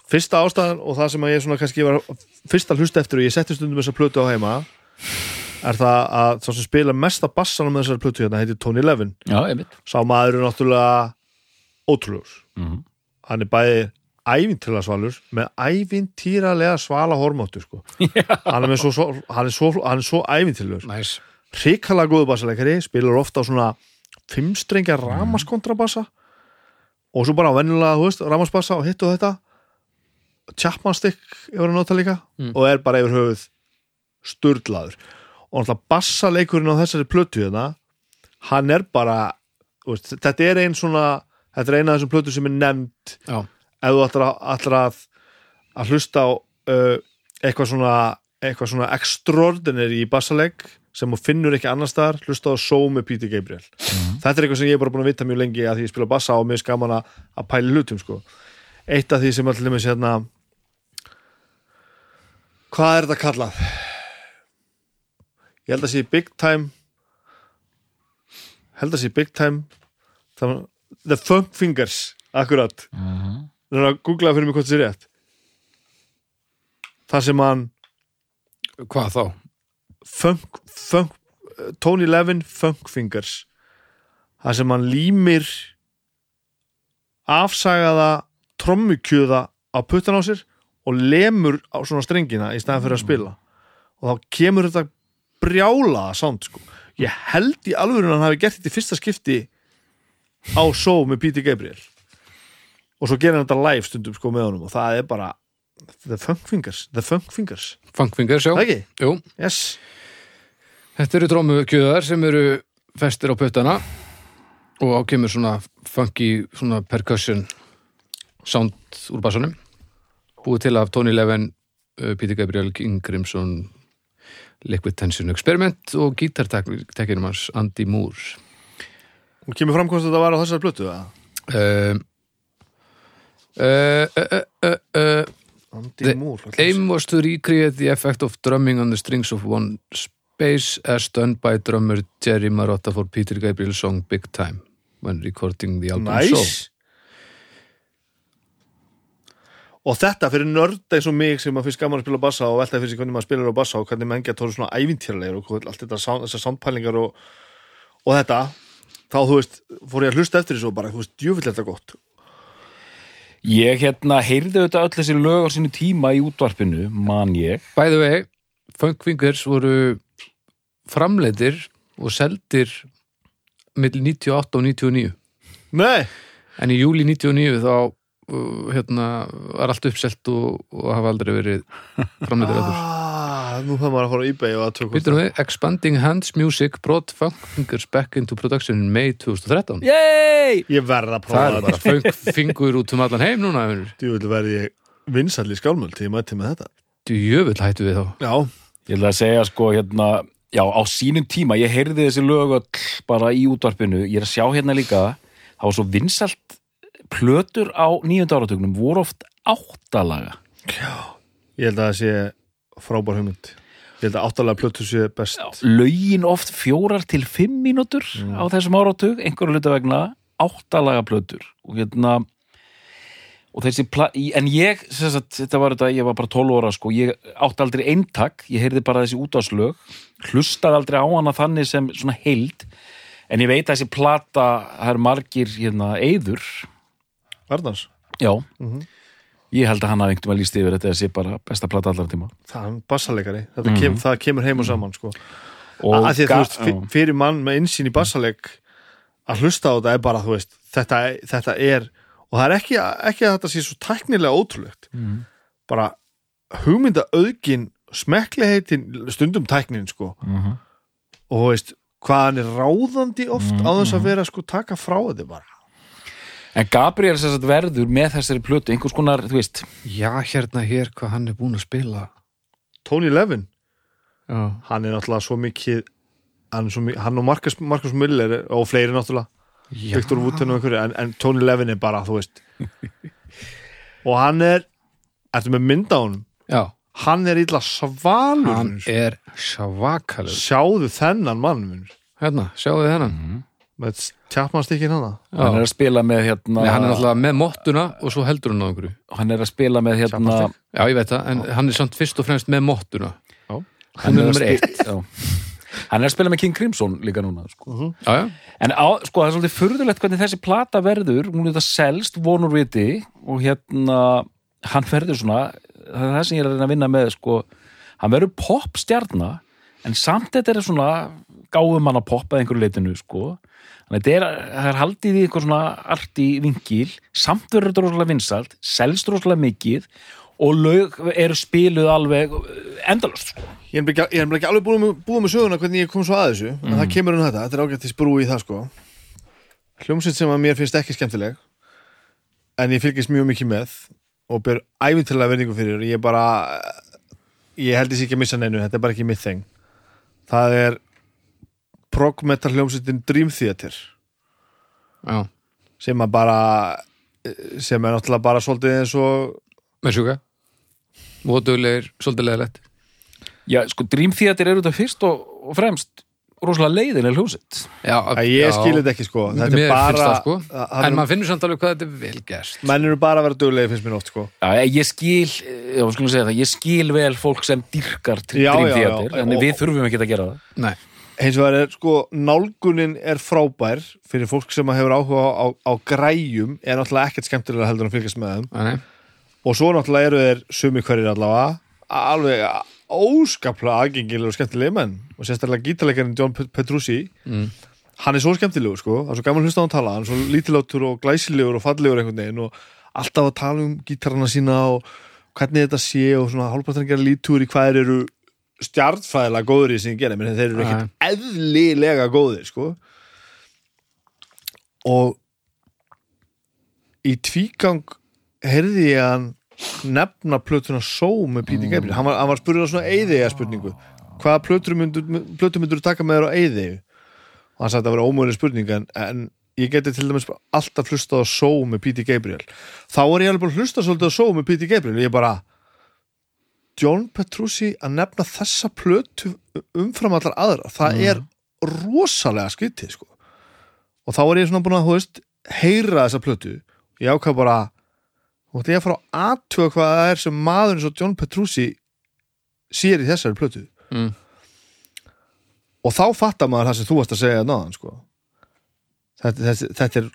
Fyrsta ástæðan og það sem að ég svona kannski var fyrst að hlusta eftir og ég setti stundum þessa plötu á heima er það að sá sem spila mesta bassanum með þessari plötu hérna heitir Tony Levin. Já, sá maður er náttúrulega ótrúlegur. Mm hann er bæði ævintýrlega svalur með ævintýralega svala hormóttu sko. hann er, svo, svo, hann er svo, hann er svo ævintýrlegur næs hrikalega góðu bassaleikari spilar ofta á svona fimmstrengja ramaskontrabassa og svo bara á venjulega, þú veist, ramasbassa og hitt og þetta. Chapman stick yfir að nota líka. Mm. og er bara yfir höfuð sturlaður. Og náttúrulega bassaleikurinn á þessari plötu hérna hann er bara veist, þetta er ein svona þetta er eina af þessum plötu sem er nefnd já, ef þú ætlar að, ætlar að, að hlusta á uh, eitthvað svona eitthvað svona extraordinary í bassaleik sem þú finnur ekki annar staðar hlusta á Só með Peter Gabriel. Þetta er eitthvað sem ég er bara búin að vita mjög lengi að því ég spila bassa og mér er skaman að, að pæla í hlutum sko. eitt af því sem allir með hérna hvað er þetta kallað? Ég held að sé Big Time held að sé Big Time The Funk Fingers, akkurat. Það er að googla fyrir mig hvort það er rétt Það sem hann Hvað þá? funk, funk, Tony Levin Funk Fingers það sem hann límir afsagaða trommukjöða á puttan á sér og lemur á svona strengina í staðan fyrir að spila og þá kemur þetta brjálaða sound sko. ég held í alveg hann hafi gert þetta í fyrsta skipti á show með Peter Gabriel og svo gerir hann þetta live stundum sko með honum. Og það er bara The Funk Fingers, The Funk Fingers. Það ekki? Jú, Yes. Þetta eru trómukjöðar sem eru festir á puttana. Og á kemur svona funky svona percussion sound úr bassanum. Búið til af Tony Levin uh, Peter Gabriel, King Crimson Liquid Tension Experiment og gítartekkinum hans Andy Moore. Og kemur fram hvort þetta var á þessari blötu eða? um, uh, uh, uh, uh, uh, Andy The Moore ætli aim was to recreate the effect of drumming on the strings of one space as done by drummer Jerry Marotta for Peter Gabriel's song Big Time when recording the album Nice. Soul. Og þetta fyrir nörd eins og mig sem að finnst gaman að spila bassa og velta fyrir sig hvernig maður spilar á bassa og hvernig menn geta tóru svona ævintýralegur og allt þetta, þessar soundpælingar og, og þetta. Þá þú veist, fór ég að hlusta eftir þessu og bara, þú veist, djöfull er þetta gott Ég hérna heyrði auðvitað öll þessi lög á sínu tíma í útvarpinu, man ég. By the way, Funk Fingers voru framleitir og seldir milli 98 og 99 Nei, en í júli 99 þá uh, hérna, var allt uppselt og, og hafa aldrei verið framleitir eftir ah, nú það maður að á eBay og að tökum Býtum við, Expanding Hands Music brought Funk Fingers back into production in May 2013 Yey! Ég verð að Það prófa er bara Funk Fingur út um allan heim núna. Djöfull verði ég vinsall í skálmöld til ég mætti með þetta Djöfull hættu við þá Já, Ég ætla að segja sko hérna, já á sínum tíma, ég heyrði þessi lög bara í útvarpinu, ég er að sjá hérna líka, það var svo vinsalt plötur á nýjönda áratögnum voru oft áttalaga. ég held að það sé frábær hugmynd. Ég held að áttalega plötu sé best. Lögin oft fjórar til fimm mínútur á þessum áratug, einhverju hluta vegna áttalaga plötur. Og hérna og þessi, en ég sagt, þetta var þetta, ég var bara 12 óra sko, ég átti aldrei eintak, ég heyrði bara þessi útáslög, hlustaði aldrei á hana þannig sem svona heild. En ég veit að þessi plata það er margir hérna eyður. Arnars, já, ég held að hann hafi einhvern veginn líst yfir þetta þessi bara besta plata allar tíma. Það er bassalegari Þetta kem, það kemur heim og saman sko. Og að því að þú veist, fyr- fyrir mann með insýn í bassaleg að hlusta á þetta er bara, veist þetta, þetta er, og það er ekki, ekki að þetta sé svo tæknilega ótrúlegt. Mhm. bara hugmynda auðgin smekkleiheitin stundum tæknin sko. Mhm. og þú veist, hvað hann er ráðandi oft Mhm, á þess að vera sko taka frá þetta bara en Gabriel sem sagt verður með þessari plötu einhvers konar, þú veist. Já, hérna hér hvað hann er búin að spila. Tony Levin, Já, hann er náttúrulega svo mikið hann, er svo mikið, hann og Marcus, Marcus Miller og fleiri náttúrulega. Já. Viktor Wooten og einhverju en, en Tony Levin er bara, þú veist. Og hann er ertu með mynd á honum? Já. hann er illa svalur hann er svakalur. Sjáðu þennan mann. Hérna, sjáu þið hennan með tjapmannstykkin hann hann er að spila með hérna Nei, hann er alltaf með mottuna og svo heldur hann á einhverju. Hann er að spila með hérna Tjaldastig? Já, ég veit það, en hann er samt fyrst og fremst með mottuna. Já. Hann er að nummer spi- eitt. Já. hann er að spila með King Crimson líka núna sko. Já, já, en á, sko, það er svolítið furðulegt hvernig þessi plata verður. Hún er þetta selst, vonur viti og hérna, hann verður svona það er það sem ég er að reyna að vinna með sko, hann verður popstjarna en samt þetta er svona gáum hann að poppa einhverju leitinu sko. þannig að þetta er, það er haldið í eitthvað svona arti vinkil, samt verður þetta rosalega vinsalt, selst rosalega mikið og lög eru spiluð alveg endalust sko. ég er ekki, ég er ekki alveg búið með, búið með söguna hvernig ég kom svo að þessu en það kemur um þetta, þetta er ágættis brú í það sko. Hljómsveit sem að mér finnst ekki skemmtileg en ég fylgist mjög mikið með og ber æfintilega verðingu fyrir ég bara ég held sé ekki að missa neinu, þetta er bara ekki mitt þeng það er prog metal hljómsveitin Dream Theater. Já. Sem að bara sem er náttúrulega bara svolítið eins og Með sjúka Vótuglegir, svolítið leðilegt Já, sko, Dream Theater eru þetta fyrst og, og fremst rosalega leiðinlega hljómsett Já, Æ, ég skil þetta ekki sko. Þetta er bara það sko. Hann- En maður finnur samt alveg hvað þetta er vel gert. Menn eru bara að vera duglega finnst mér oft sko. Já, ég skil, já, skulum segja það, ég skil vel fólk sem dyrkar Já, já, já. drýmþétir, en við þurfum ekki að gera það. Nei, hins vegar er sko nálgunin er frábær fyrir fólk sem hefur áhuga á, á, á græjum er náttúrulega ekkert skemmtilega heldur en að fylgjast með þeim. Nei, og svo náttúrulega eru þeir sumi hverjir allavega alveg óskaplega aðgengilega og skemmtilega menn. Og sérstaklega gítarleikarinn John Pet- Petrucci Mm. hann er svo skemmtilegur sko. Það er svo gaman að hlusta á hann tala, hann er svo lítilátur og glæsilegur og fallegur einhvern veginn og alltaf að tala um gítarana sína og hvernig þetta sé og svona hálfpartan að gera lítúr í hvað eru stjartfæðilega góður í sem gera, menn þeir eru ekkert eðlilega góðir sko. Og í tvígang heyrði ég hann nefna plötuna Só með Píti Gabriel. Hann var, var spurður á svona eyðiga spurningu. Hvaða plötur myndur, plötur myndur taka með þér á eyðigu og hann sagði að það var ómöðuleg spurning en, en ég geti til dæmis alltaf hlustað á Só með Píti Gabriel. Þá var ég alveg bara að hlusta svolítið á Só með Píti Gabriel ég bara John Petrucci að nefna þessa plötu umfram allar aðra það er rosalega skytið sko. og þá var ég svona búin að veist, heyra þessa plötu ég ákvað bara og þetta ég að fara að aðtuga hvað það er sem maður eins og John Petrucci sér í þessari plötu Mm. og þá fattar maður það sem þú varst að segja náðan sko. þetta, þetta, þetta er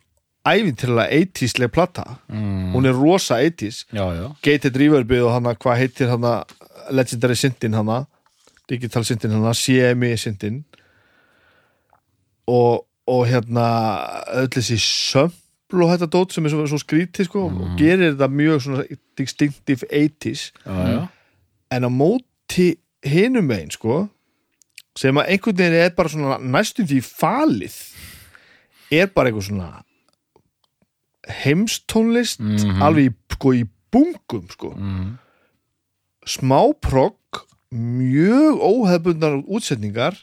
æfintilega 80sleg plata Mm. hún er rosa 80s Já, já. Gated Reverbið og hana, hvað heitir hana Legendary Syntin hana Digital Syntin hana, CMI Syntin og, og hérna öll þessi sömpl og þetta dót sem er svo, svo skrítið sko og gerir þetta mjög svona distinctive 80s Já, já. en á móti hinum megin sko sem að einhvern veginn er bara svona næstum því falið er bara eitthvað svona heimstónlist Mhm. alveg í, sko, í bungum sko Mm. smáprogg mjög óhefbundnar útsetningar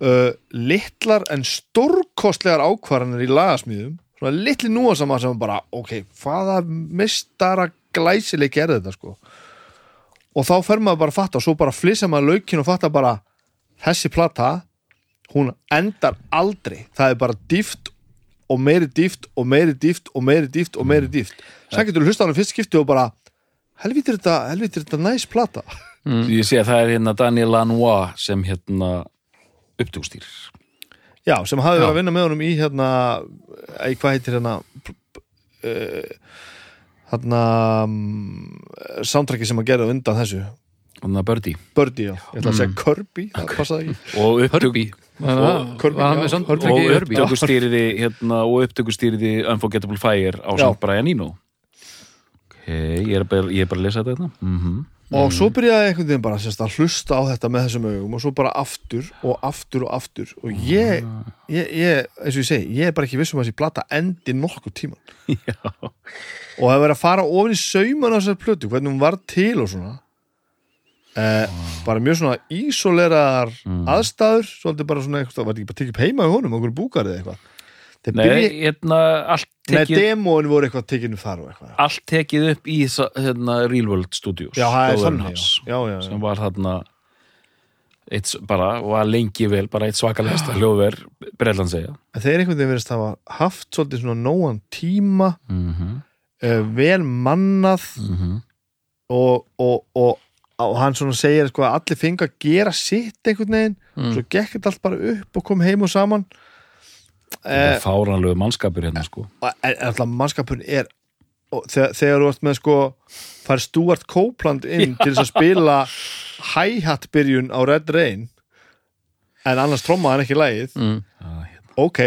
uh, litlar en stórkostlegar ákvarðanir í lagasmíðum svona litli núansama sem bara ok, hvaða mistara glæsileik er þetta sko og þá fer maður bara að fatta og svo bara flissa maður laukin og fatta bara þessi plata hún endar aldrei það er bara dýft og meiri dýft og meiri dýft og meiri dýft og meiri dýft sæk getur hlusta á hann fyrst skipti og bara helvítið er þetta, helvíti er þetta næs plata. Ég sé að það er hérna Daniel Lanois sem hérna upptúkstýr. já, sem hafði verið að vinna með honum í hérna í hvað heitir hérna uh, hérna um, soundtracki sem að gera undan þessu? Að Birdie. Birdie, já, ég ætla að segja Kirby það passaði ekki. Og upptök... Og upptökustýriði hérna, og upptökustýriði Unforgettable Fire á samt Brian Eno. Ok, ég er bara, ég er bara að lesa þetta hérna. Mm og svo byrjaði einhvern veginn bara sérst, að hlusta á þetta með þessum augum og svo bara aftur og aftur og aftur. Og ég, ég, ég eins og ég segi, ég er bara ekki viss um að þessi plata endi nokkuð tíman Já. og það verið að fara ofin í sauman á þessar plötu, hvernig hún var til og svona eh, bara mjög svona ísóleraðar aðstæður, svolítið bara svona eitthvað, var þetta ekki bara tekið heima í honum, okkur búkarið eða eitthvað þeir Nei, byrja, hérna, allt nei, tekið, demóin voru eitthvað tekinu þar og eitthvað allt tekið upp í hérna, Real World Studios. já, það er þannig, já, já, já, Sem var þarna eitt, bara, var lengi vel, bara eitt svakalegasta hljóðver Breitland segja. þeir einhvern veginn verðist hafa haft svolítið svona nógan tíma Mm -hmm. uh, vel mannað og, og, og, og hann svona segir sko, að allir fengu að gera sitt einhvern veginn, svo gekk þetta allt bara upp og kom heim og saman. Þetta eh, er fáranlegu mannskapur hérna, sko. og alltaf mannskapurinn er og þegar, þegar þú ert með sko fær Stuart Copeland inn til þess að spila hi-hat byrjun á Red Rain en annars trommaði hann ekki lægið Mm. ok,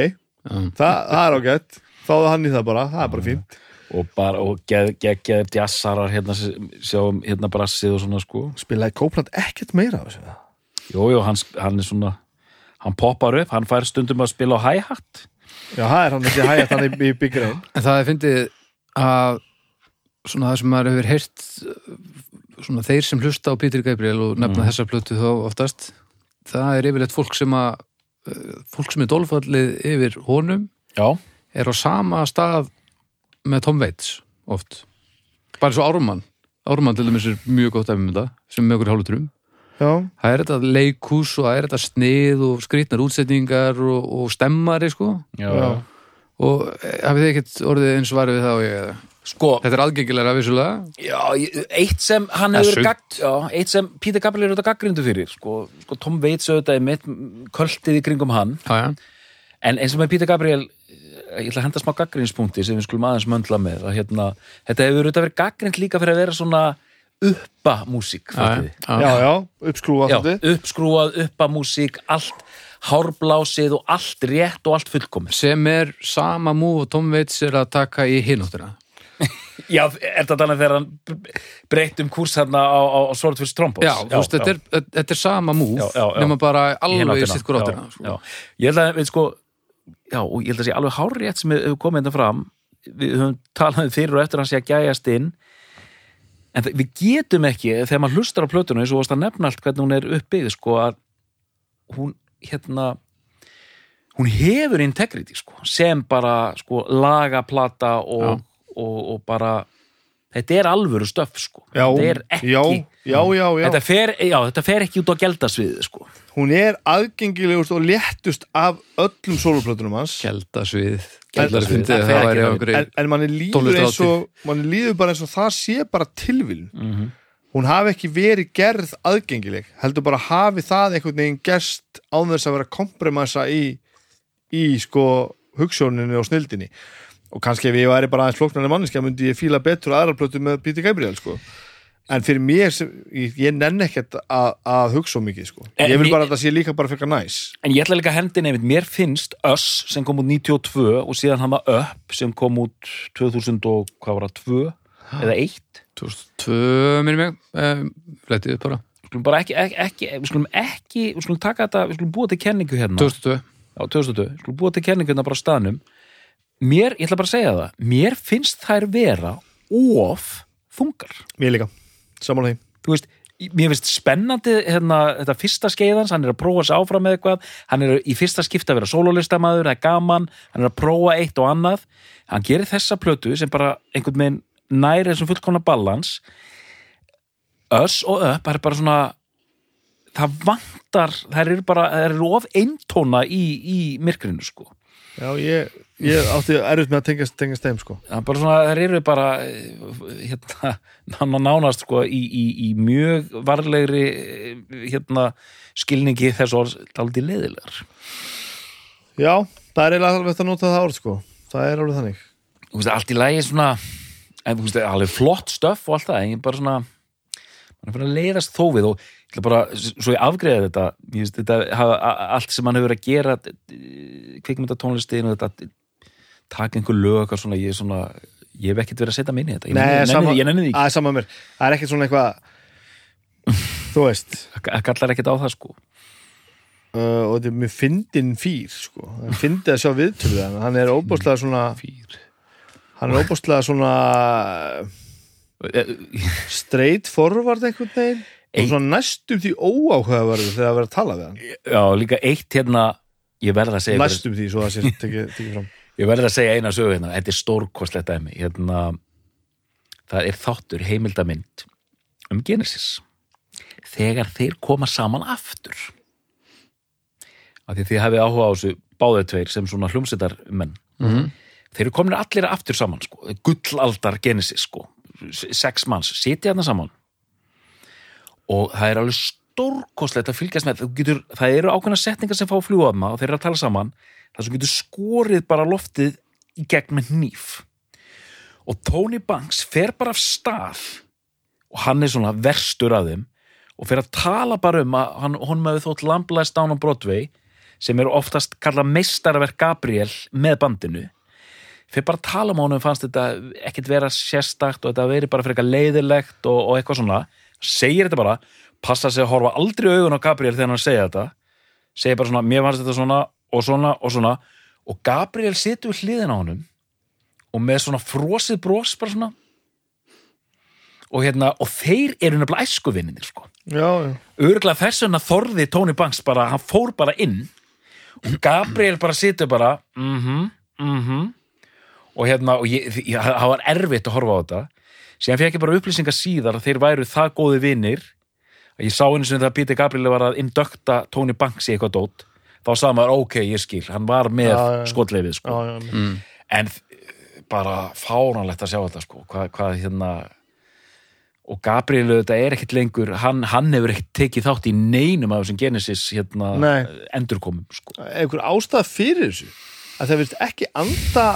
Mm. það, það er ágætt. Þáðu hann í það bara, það er bara fínt Og bara, og geð, geð, geð jazzarar hérna, sjáum hérna brassið og svona, sko. spilaði Copeland ekkert meira af þessu Jú, jú, hann, hann er svona, hann poppar upp, hann fær stundum að spila á hi-hat. já, það er hann þessi hi-hat hann í, í Big Rain En það er fyndið að svona það sem maður hefur heyrt svona þeir sem hlusta á Pítur Gabriel og nefna þessa plötu þá oftast það er yfirleitt fólk sem að eh, fólk sem er dólfallið yfir honum Já. er á sama stað með Tom Waits oft. Bara svo Ármann. Ármann til dæmis er mjög gott af um þetta sem með okkur hálfutrum já, það er þetta leikús og það er þetta snið og skrýtnar útsetningar og, og stemmari sko. Já, Já. og eh, hafið þið ekkert orðið eins varfið þá ég eða? Sko, Þetta er aðgengilega vissulega. Já, ég- eitt sem hann hefur gagd, já, eitt sem Peter Gabriel er auðvitað gaggrindu fyrir, sko, sko Tom Waits auðvitað er mitt kvöldið í kringum hann. Já, já, en eins og með Peter Gabriel ég ætla að henda smá gaggrinspunkti sem við skulum aðeins möndla með að hérna, þetta hefur auðvitað verið gaggrind líka fyrir að vera svona uppa músík já, já, já, já, uppskrúað uppa músík allt hárblásið og allt rétt og allt fullkomið. Sem er sama múf og Tom Waits er að taka í hinóttina Já, er þetta þannig þegar hann breytt um kúrs hérna á, á, á Swordfish Trombos Já, þú veist, þetta er, þetta er sama múf nema bara alveg sitt hvort áttina Já, sko. Ég held að, við sko já, og ég held að sé alveg hárrétt sem hefur komið þetta fram. Við höfum talað um fyrir og eftir hann sé að gæjast inn. En það, við getum ekki þegar maður hlustar á plötuna eins og varst að nefna allt hvernig hún er uppbyggð sko að hún hérna hún hefur integrity sko sem bara sko lagaplata og, og, og bara þetta er alvöru stöf sko. Já, þetta er ekki já, já, já, já. Þetta, fer, já, þetta fer ekki út á geldasviði sko. Hún er aðgengilegust og léttust af öllum sóluplötunum hans. Geldasvið á en, en manni líður eins og manni líður bara eins og það sé bara tilvílun mm hún hafi ekki verið gerð aðgengileg heldur bara hafi það einhvern veginn gerst án þess að vera kompromissa í, í sko hugssjóninni og snildinni og kannski ef ég væri bara aðeins flóknarni manneska myndi ég fíla betur aðrarplötu með Píti Gabriel sko. En fyrir mér, ég, ég nenn ekkert að, að hugsa svo mikið sko. En ég vil bara að það sé líka bara fyrir næs. En ég ætla líka að hendi nefnt, mér finnst Us sem kom út 92 og síðan hann var Up sem kom út 2000 og hvað var það, 2 eða 1 2002 minni mig. Um, Letið upp bara. Við skulum bara ekki, ekki, ekki, við skulum ekki við skulum taka þetta, við skulum búa til kenningu hérna. 2002 Já, 2002, við skulum búa til kenningu hérna bara staðnum Mér, ég ætla bara að segja það mér finnst þær vera of þungar. Mér líka, saman þeim þú veist, mér finnst spennandi hérna, þetta fyrsta skeiðans, hann er að prófa sig áfram með eitthvað, hann er í fyrsta skipta að vera sólólistamaður, það er gaman hann er að prófa eitt og annað. Hann gerir þessa plötu sem bara einhvern veginn næri þessum fullkomna balans Us og Up er bara svona það vantar, þær eru bara þær eru of eintóna í, í myrkrinu sko. Já, ég, ég átti erfitt með að tengast, tengast þeim sko. Það er bara svona, þær eru bara eh, hérna, ná- nánast sko í, í, í mjög varlegri eh, hérna, skilningi þess orðs daldið leðilegar já, það er eiginlega alveg að nota það orð sko. Það er alveg þannig. Þú veist, allt í lagi svona en veist, alveg flott stöff og allt það en bara svona mann er bara að leiðast þó við og ég ætla bara, svo ég afgreða þetta ég veist, þetta allt sem hann hefur að gera kvikmynda tónlistin og þetta taka einhver lög eitthvað svona, ég er svona ég hef ekkert verið að setja minni í þetta. Ég nenni, sama- ég nenni því ekki, að sama mér, það er ekkert svona eitthvað þú veist. Það kallar ekkert á það sko. Uh, og þetta er mjög fyndin fýr sko. hann fyndi að sjá viðtölu hann er óbúslega svona Fýr. Hann er óbúslega svona straight forward einhvern veginn. Og svona næstum því óáhugaverður þegar að vera að tala við hann. Já, líka eitt hérna ég verð að segja, næstum því, svo það sé tekið tekið fram ég verð að segja eina sögu hérna, þetta er stórkostlegt dæmi. Hérna, það er þáttur heimildamind um Genesis. Þegar þeir koma saman aftur. Af því þið hafið áhuga á þessu báðið tveir sem svona hljómsveitar menn Mhm. þeir eru komin allir aftur saman sko, gullaldar Genesis sko, sex manns, sitja þarna saman. Og það er alveg stórkostlegt að fylgjast með. Þú getur, það eru ákveðna setningar sem fá þarna og þeir eru að tala saman það sem getur skorið bara loftið í gegn með hníf. Og Tony Banks fer bara af stað og hann er svona verstur að þeim og fer að tala bara um að hann, hún með þótt Lamblights Down on Broadway sem eru oftast kallað meistarverk Gabriel með bandinu. Fyrir bara að tala um honum fannst þetta ekkit vera sérstakt og þetta veri bara fyrir eitthvað leiðilegt og, og eitthvað svona. Segir þetta bara, passa sig að horfa aldrei augun á Gabriel þegar hann segja þetta. Segir bara svona, mér fannst þetta svona og svona og svona. Og Gabriel situr við hliðina á honum og með svona frosið bros bara svona. Og hérna, og þeir eru nefnilega æskuvinninir sko. Örgulega þess vegna þorði Tony Banks bara, hann fór bara inn og Gabriel bara situr bara mhm, mhm. Og hérna, og það var erfitt að horfa á þetta. Síðan fekk ég bara upplýsingar síðar að þeir væru það góði vinir ég sá einu sem þegar Peter Gabriel var að indökta Tony Banks í eitthvað dót þá sagði maður, ok, ég skil, hann var með já, já. skotleifið, sko. Já, já, en eh, bara fáránlegt að sjá þetta, sko. Hvað, hvað hérna og Gabriel þetta er ekkit lengur hann, hann hefur ekkit tekið þátt í neinum af þessum Genesis hérna Nei. endurkomum, sko. Einhver ástæða fyrir þessu? Að það virðist ekki anda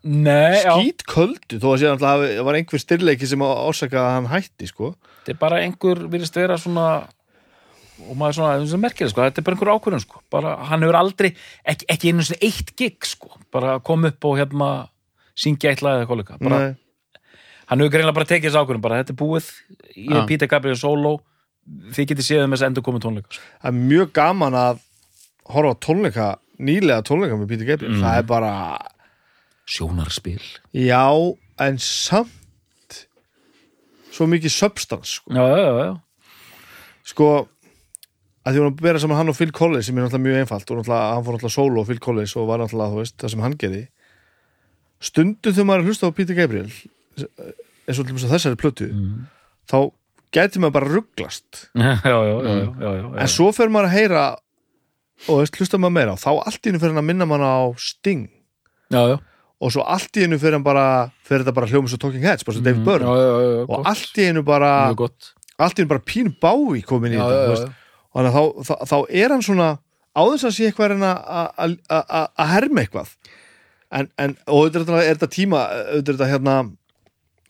Nei, já, skít köldu þó að sé alltaf að það var einhver styrleiki sem ásaka að hann hætti sko. Þetta er bara einhver virðist vera svona og maður svona, þetta er merkilega, sko, þetta er bara einhver ákvörðun, sko, bara, hann hefur aldrei ekki, ekki einu svona eitt gig, sko bara kom upp og hérna syngja eitt lag eða líka, bara Nei. hann hefur greinlega bara tekið þessu ákvörðun, bara þetta er búið ég er Peter Gabriel solo þið getið séð um þessu endur komið tónleika sko. það er mjög gaman að horfa tónleika nýlega tónleika með Peter Gabriel Mm. það er bara, sjónarspil já en samt svo mikið substans sko, já, já, já, já. sko að því hún að bera saman hann og Phil Collins sem er náttúrulega mjög einfalt og náttúrulega hann fór náttúrulega solo og Phil Collins og var náttúrulega þú veist það sem hann gerði stundum þegar maður að hlusta á Peter Gabriel eins og þessari plötu Mm. þá gæti maður bara rugglast já, já, já, já, já, já, já. en svo fer maður að heyra og veist, hlusta maður meira á, þá allt í hennu fer hann að minna mann á Sting já, já. og svo allt í hennu fer hann bara fer þetta bara hljóma svo Talking Heads, bara Byrne Mm, já, já, já, og gott. allt í hennu bara allt í hennu bara pínu bái komin í þetta og þannig að þá, þá, þá er hann svona á þess að sé eitthvað er hann að- herma eitthvað. En, en og auðvitað er þetta tíma auðvitað hérna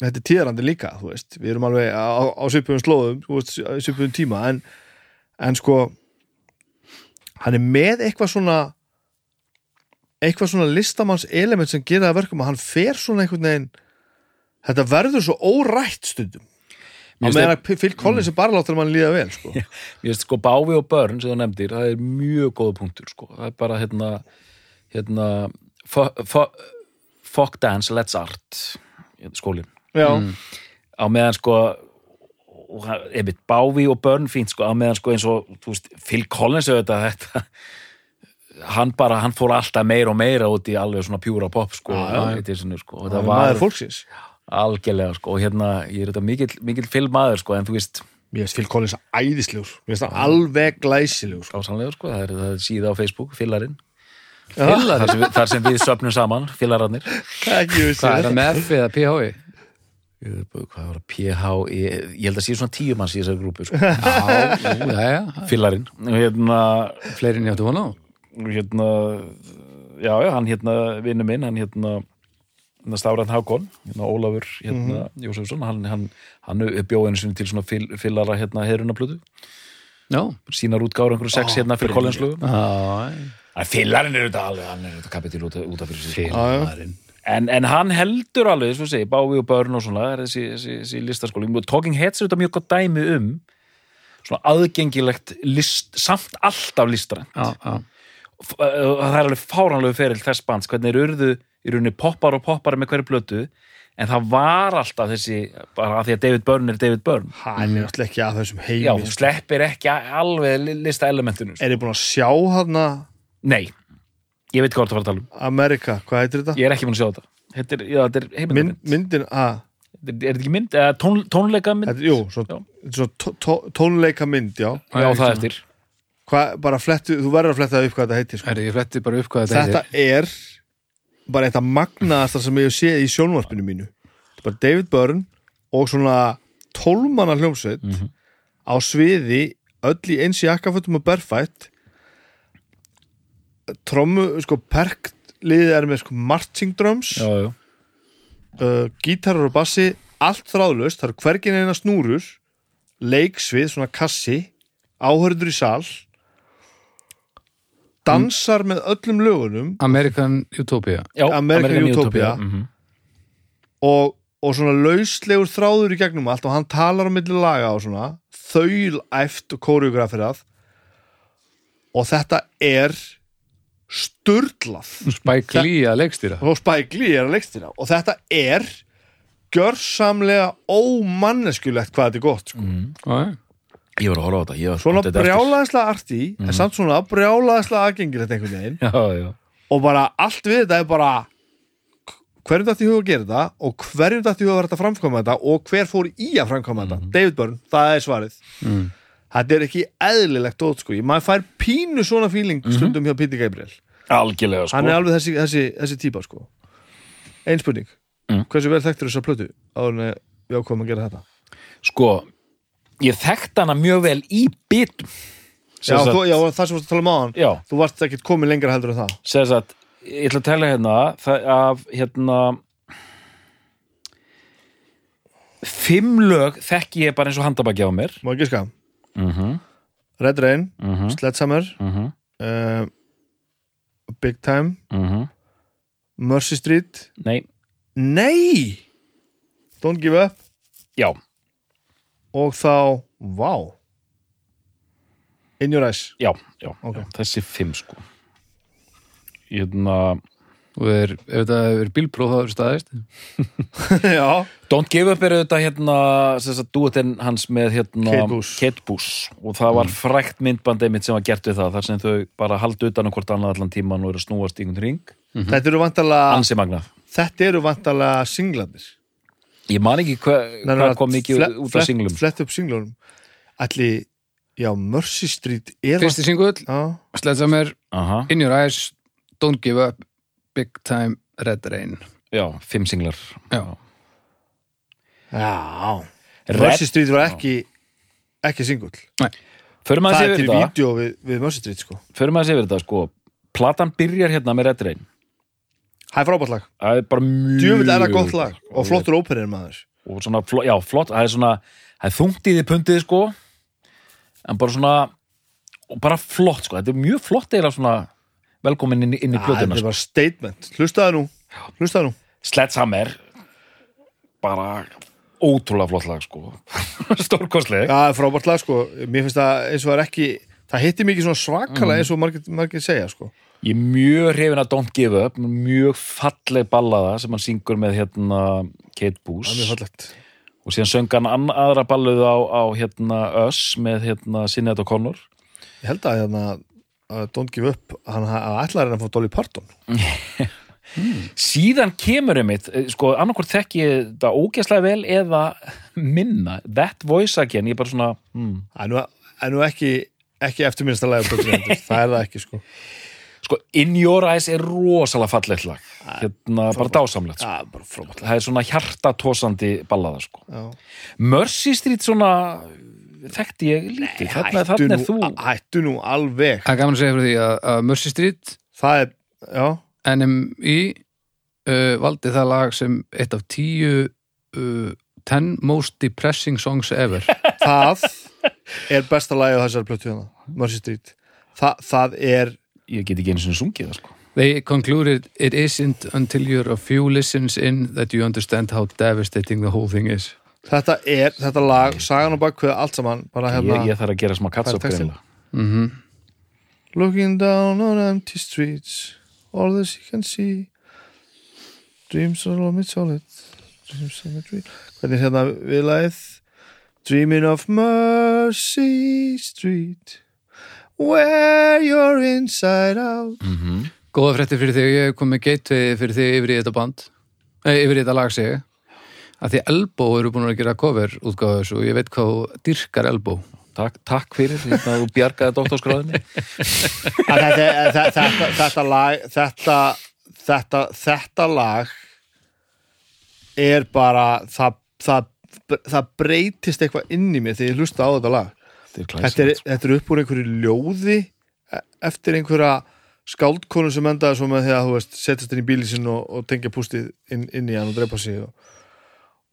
þetta er tíðarandi líka, þú veist. Við erum alveg á, á svipuðum slóðum svipuðum tíma en, en sko hann er með eitthvað svona eitthvað svona listamanns element sem gera það að verkum að hann fer svona einhvern veginn þetta verður svo órætt stundum Mér finnst að Phil Collins er bara láttur mann líða vel sko. Mér finnst sko Bávi og Börn sem þú nefndir, það er mjög góða punktur sko. það er bara hérna hérna Fuck Dance, Let's Art skólinn. Já, á meðan sko einmitt, Bávi og Börn fínt sko, á meðan sko eins og veist, Phil Collins auðvitað þetta hann bara, hann fór alltaf meira og meira út í alveg svona pjúra pop sko, Já, já. Þetta er svona, sko. Og það var fólksins algjörlega sko, og hérna, ég er þetta mikill, mikill filmaður sko, en þú veist, mér finnst Phil Collins æðislegur mér finnst það alveg glæsilegur sko. ásanlega sko, það er, það er síða á Facebook, Filarinn Fillarinn? þar sem, þar sem við söpnum saman, vissi Hvað er það með F eða PHI? hvað var það, PH ég, held að sé svona tíu manns í þessari grúpu sko. Já, já, já, Filarinn, hérna fleiri en ég áttu vona á hérna já, já, hann hérna, vinnu minn hann hérna, hérna Stafræðan Hákon hérna Ólafur hérna, Jósefsson hann, hann, hann bjóð einu sinni til svona fil, filara hérna herunaplötu Já, sínar útgáður einhverju sex hérna fyrir en filarinn er þetta alveg, hann er þetta kapitil út, af fyrir sig sko. en, en hann heldur alveg, þess að segja, Bávi og Börn og svona, það er þessi, þessi, þessi listaskóli. Talking Heads er þetta mjög gott dæmi um svona aðgengilegt list, samt alltaf listrænt. F- uh, það er alveg fáránlegu ferill þess bands, hvernig er urðu í rauninni poppar og poppar með hverju blötu en það var alltaf þessi bara af því að David Byrne er David Byrne. Hann er náttúrulega ekki að þessum heimi já, sko. þú sleppir ekki alveg li- lista elementinu sko. er ég búin að sjá hann nei, ég veit hvað það var að tala um. Amerika, hvað heitir þetta? ég er ekki búin að sjá þetta. Þetta er, já, þetta er Mynd, heimildamynd myndin, að er, þetta ekki mynd, eða tón, tónleika mynd? Þetta, jú, svo, Já. þetta er svo tó, tó, tónleika mynd, já. Já, það eftir. Hvað, bara flettu, þú verður að fletta upp hvað þetta heitir sko. er ég fletti bara upp hvað þetta þetta er bara eitt af magnaðasta sem ég hef séð í sjónvarpinu mínu. Bara David Byrne og svona tólmanna hljómsveit Mhm. á sviði öll í eins jakkafötum og berfætt. Trommu, sko perkt liðið er með sko marching drums. Já, já, uh, gítarar og bassi allt þráðlaust, það eru hvergin eina snúrur. Leiksvið, svona kassi áhörður í sal dansar með öllum lögunum. American Utopia. Já American Utopia. Mhm. og, og svona lauslegur þráður í gegnum allt og hann talar á milli laga og svona þaulæft og koreografirað og þetta er sturlað. Spike Lee að leikstýra. Og Spike Lee er að leikstýra. Og þetta er gjörsamlega ómanneskjulegt hvað þetta er gott sko. Já, ég var að horfa á þetta ég var svona þetta eftir. brjálaðislega arti en samt svona brjálaðislega aðgengilegt einhvern veginn. Já, já, og bara allt við þetta er bara hverjum dætti í huga að gera þetta og hverjum dætti í huga að vera þetta að framkvæma þetta og hver fór í að framkvæma þetta. David Byrne, það er svarið. Mm. þetta er ekki eðlilegt dót sko, maður fær pínu svona feeling stundum hjá Píti Gabriel. Algjörlega sko. Hann er alveg þessi, þessi, þessi típa sko. Ein spurning, Mm. hversu vel þekktur þessar plötu áður en við ákvæmum að gera þetta? Sko, ég þekkt hana mjög vel í bitum. Já, þú, já, það sem varst að tala um á hann já, þú varst ekkert komin lengra heldur en það. Segja satt ég ætla að tala hérna af hérna fimm lög þekki ég bara eins og handabækja á mér. Má ekki ska, mm -hmm. Red Rain Mm -hmm. Sledgehammer Mm uh, Big Time -hmm. Mercy Street. Nei, Nei! Don't Give Up. Já, og þá, vá. In Your Eyes. Já, já, Ok. já þessi fimm sko. Hérna og er, ef þetta er bílpróf þá er staðist. Já, Don't Give Up er auðvitað hérna sem sagt dúetinn hans með hérna Kate Bush. Og það var frækt myndband einmitt sem var gert við það þar sem þau bara haldi utan um hvort annað allan tíman og eru að snúast í einhvern ring þetta eru vantalega ansi magnað. Þetta eru vantalega singlandir ég man ekki hva, hvað kom mikið út af singlum. Flett upp singlunum. Ætli, já, Mercy Street eða fyrsti singull, Sledgehammer, Aha, In Your Eyes Don't Give Up, Big Time Red Rain. Já, fimm singlar. Já, já. Red- Mercy Street var ekki ekki singull Það er til vídeo við, við Mercy Street sko. Förum maður yfir þetta sko. Platan byrjar hérna með Red Rain Það er frábært lag, Það er bara mjög djöfull er það gott lag. Og flottur óperir maður. Og svona, flo- já, flott, það er svona það er þungt í því pundið sko. En bara svona og bara flott sko, þetta er mjög flott eða svona velkomin inn, í- inn í plötuna Þetta sko. var statement, hlustaðu nú. Hlustaðu nú. Sledgehammer. Bara ótrúlega flott lag sko. Stórkostleg. Já, frábært lag sko, mér finnst það eins og það er ekki það hitti mikið svona svakalega eins og margir, margir segja sko ég er mjög hrifin að Don't Give Up mjög falleg ballaða sem hann syngur með hérna Kate Boos og síðan söng hann ann- aðra balluð á, á hérna Us með hérna Sinead O'Connor. Ég held að hérna Don't Give Up, hann að ætla að fá Dolly Parton. Síðan kemur eh, sko, annarkvort þekki ég þetta ógæslega vel eða minna, that voice again ég er bara svona, hmm. Er nú, er nú ekki, ekki eftirminnsta lag af Plötu Reyndur. það er það ekki sko sko, In Your Eyes er rosalega fallegt lag. Hérna, bara dásamlegt sko. Já, bara það er svona hjartatósandi ballaða sko. Já. Mercy Street svona þekkti ég lítið, þarna, þarna er þú. hættu nú alveg. Það er gaman að segja fyrir því að, að Mercy Street Það er, já, NMI uh, valdi það lag sem eitt af tíu uh, ten most depressing songs ever. Það er besta lagi á þessari Plötu hérna Mercy Street. Þa, Það er, ég get ekki einu sinni sungið það sko. They concluded it isn't until you're a few listens in that you understand how devastating the whole thing is. Þetta er, þetta lag sagan og bakkveða allt saman bara hérna ég, ég þarf að gera smá textinn? mm Looking down on empty streets All this you can see. Dreams are all solid. Dreams are dream Hvernig er hérna viðlagið? Dreaming of Mercy Street Where you're inside out. Mm -hmm. Góða frétti fyrir þig, ég hef komið gateway fyrir þig yfir í þetta band. Nei, yfir í þetta lag sig að því Elbow eru búin að gera cover útgáðu þessu og ég veit hvað dyrkar Elbow. Takk, takk fyrir því að þú bjargaði doktorskráðinni þetta, þetta, þetta lag þetta, þetta, þetta lag er bara það, það, það breytist eitthvað inn í mig þegar ég hlusta á þetta lag þetta er þetta er, glæsilegt þetta er upp úr einhverju ljóði e- eftir einhverja skáldkonu sem endaði svo með því að þú veist setjast inn í bíli sinn og, og tengja pústið inn, inn í hann og drepa sig og,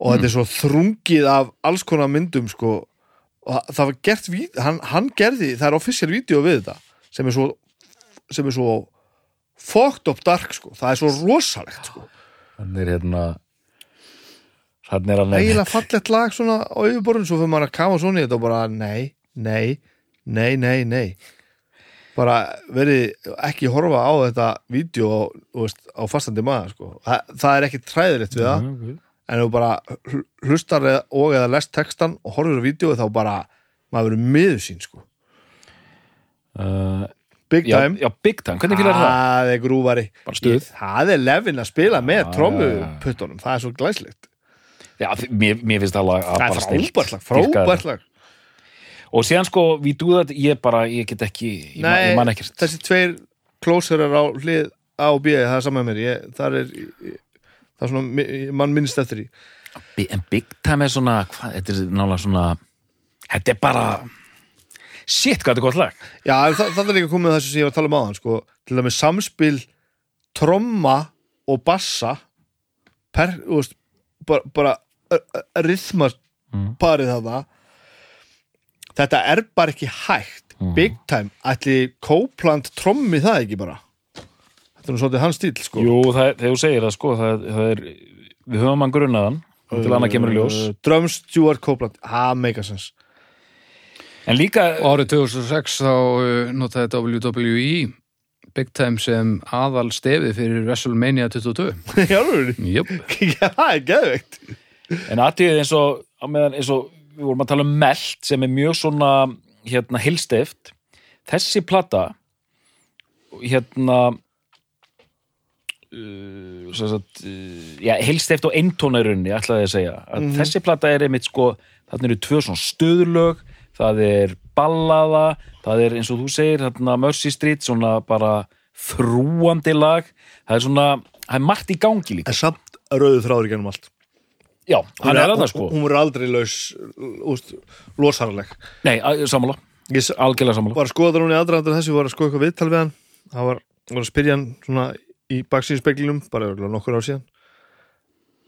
og þetta er svo þrungið af alls konar myndum sko. Og það- var gert, hann, hann gerði það er official vídeo við þetta sem er svo sem er svo fucked up dark sko, það er svo rosalegt sko, Þannig er hérna Þannig er hann eiginlega fallegt lag svona á yfirborðin, svo fyrir maður að kafa svona í þetta og bara nei, nei, nei, nei, nei. Bara verið ekki horfa á þetta vídeo á, á fastandi maður sko. það, það er ekki træðilegt við það. En ef þú bara hl- hlustar og eða lest textan og horfir á vídeo þá bara, maður verður miður sín sko. uh, Big já, time. já, big time, hvernig fílar það? það er grúvari stuð. það er lefin að spila með Já, trommuputtunum það er svo glæslegt Já, mér, mér finnst það að það bara er snillt. frábært lag, Dýrkaði frábært lag og síðan sko, við dúða þetta, ég bara, ég get ekki ég, man- ég man ekkert þessi tveir closerar á hlið A og B, það er saman með mér ég, það er það er svona, mann minnst eftir Bi- en Big Time er svona, hvað, þetta er nálega svona þetta er bara shit, hvað þetta er gott lag Já, það, það er líka komið þessu sem ég var að tala um áðan sko. til dæmis samspil tromma og bassa per, þú veist, bara, bara rithma Mm. parið þarna þetta er bara ekki hægt. Mm. big time, ætli Copeland trommi það ekki bara? Þetta er nú svolítið hans stíl sko. Jú, það, þegar þú segir það sko það, það er, við höfum hann grunnaðan og til annað kemur í ljós. Drums Stuart Copeland, ha, mega sens en líka, Og árið 2006 þá notaði WWE Big Time sem aðal stefið fyrir WrestleMania 22 Já, alveg. Jöp, Já, það er geðveikt. En aðtíðið eins og eins og við vorum að tala um melt sem er mjög svona hérna hilstift þessi plata hérna uh, sagt, uh, já, hilstift og eintónarunni ætlaði að segja. Að þessi plata er einmitt sko þarna eru tvö svona stöðlög það er ballaða það er eins og þú segir þarna Mercy Street svona bara þrúandi lag. Það er svona, það er margt í gangi líka. En samt rauðu þráður gennum allt já, hann er að það sko. Hún verður aldrei laus losharleg nei, að- sammála, Ég s- algjörlega sammála. var að skoða það núna í aðdraðandar þessu, var að skoða eitthvað viðtal við hann. Það var, var að spyrja hann svona í baksíðspeglinum, bara nokkur ár síðan.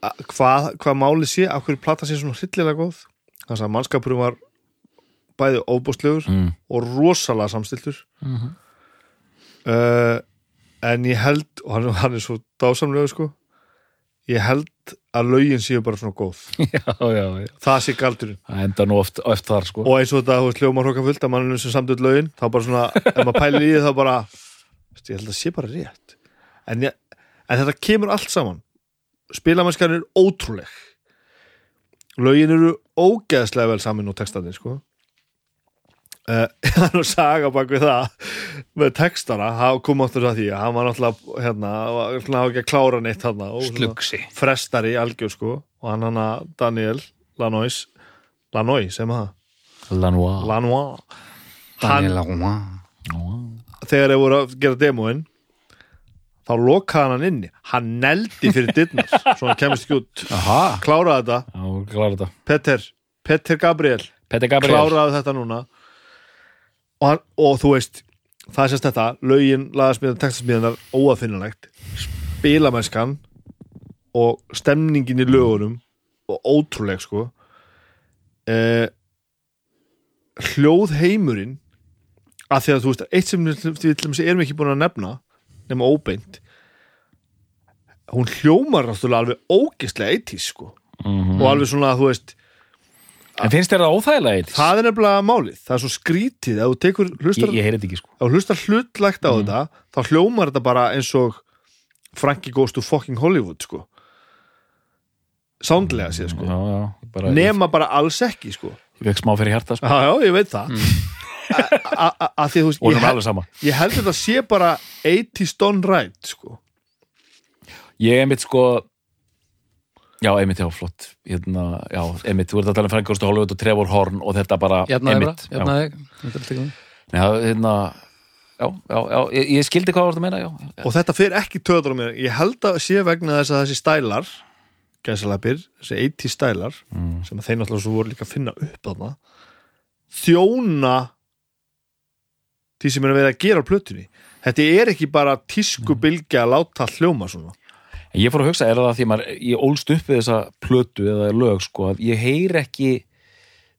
Hvað, hvað málið sé, af hverju plata sé svona hryllilega góð. Þannig að mannskapurum var bæði óbústlegur mm. og rosalega samstiltur Mhm. uh, en ég held og hann, hann er svo dásamlega sko. Ég held að lögin séu bara svona góð. Já, já, já. Það sé galdurinn. Það enda nú oft, oft þar sko. Og eins og þetta, þú veist, hljómar hróka fullt að manninu sem samtöld lögin, þá bara svona ef maður pælir í því þá bara ég held að það sé bara rétt. En, ég, en þetta kemur allt saman. Spilamennskar er ótrúleg. Lögin eru ógeðslega vel saman og textandi sko það er nú saga bak við það. Með textana, það kom áttur að því að hann var náttúrulega hérna, var svona ekki að klára neitt hann slugsi frestari algjör sko. Og hann hann að Daniel Lanois Lanois, sem það? Lanois. Lanois. Hann, Daniel Rouen þegar þeir voru að gera demóin þá lokaði hann inni. Hann neldi fyrir dittnar svo hann kemist ekki út. Kláraði þetta, Petter Petter Gabriel, Petter Gabriel. kláraði þetta núna og, hann, og þú veist það er sérst þetta, lögin, lagasmíðan textasmíðanar óafinnanlegt. Spilamennskan og stemningin í lögunum og ótrúleg sko. Eh, hljóð heimurinn að því að þú veist, eitt sem við erum ekki búin að nefna nema óbeint hún hljómar náttúrulega alveg ógislega eitís sko. Mhm. og alveg svona, þú veist En finnst þér það óþægilega eitt? það er nefnilega málið, það er svo skrítið ef þú tekur hlustar, Ég, ég ekki sko. Þú hlustar hlutlægt á þetta þá hljómar þetta bara eins og Frankie goes to fucking Hollywood sko. Sándlega séð sko. Já, já, bara, nema bara alls ekki sko. Ég fekk smá fyrir hjarta sko. Já, já, ég veit það. A- að því að þú veist ég, það er hel, ég held þetta sé bara 80 stone right sko. Ég einmitt sko Já, einmitt, já, flott hérna, Já, einmitt, þú ert að tala um Frank Hollywood og Trevor Horn og þetta bara í góðu. já, já, hérna Já, já, já, ég, ég skildi hvað þú ert að meina, já, já. og þetta fer ekki töður á mér ég held að sé vegna þess að þessi stælar gæsalapir, þessi 80 stælar Mm. sem að þeir náttúrulega svo voru líka að finna upp þarna þjóna því sem er að vera að gera á plötunni þetta er ekki bara tísku bylgja að láta hljóma svona ég fór að hugsa, er það því maður, ég ólst upp við þessa plötu eða lög, sko, að ég heyr ekki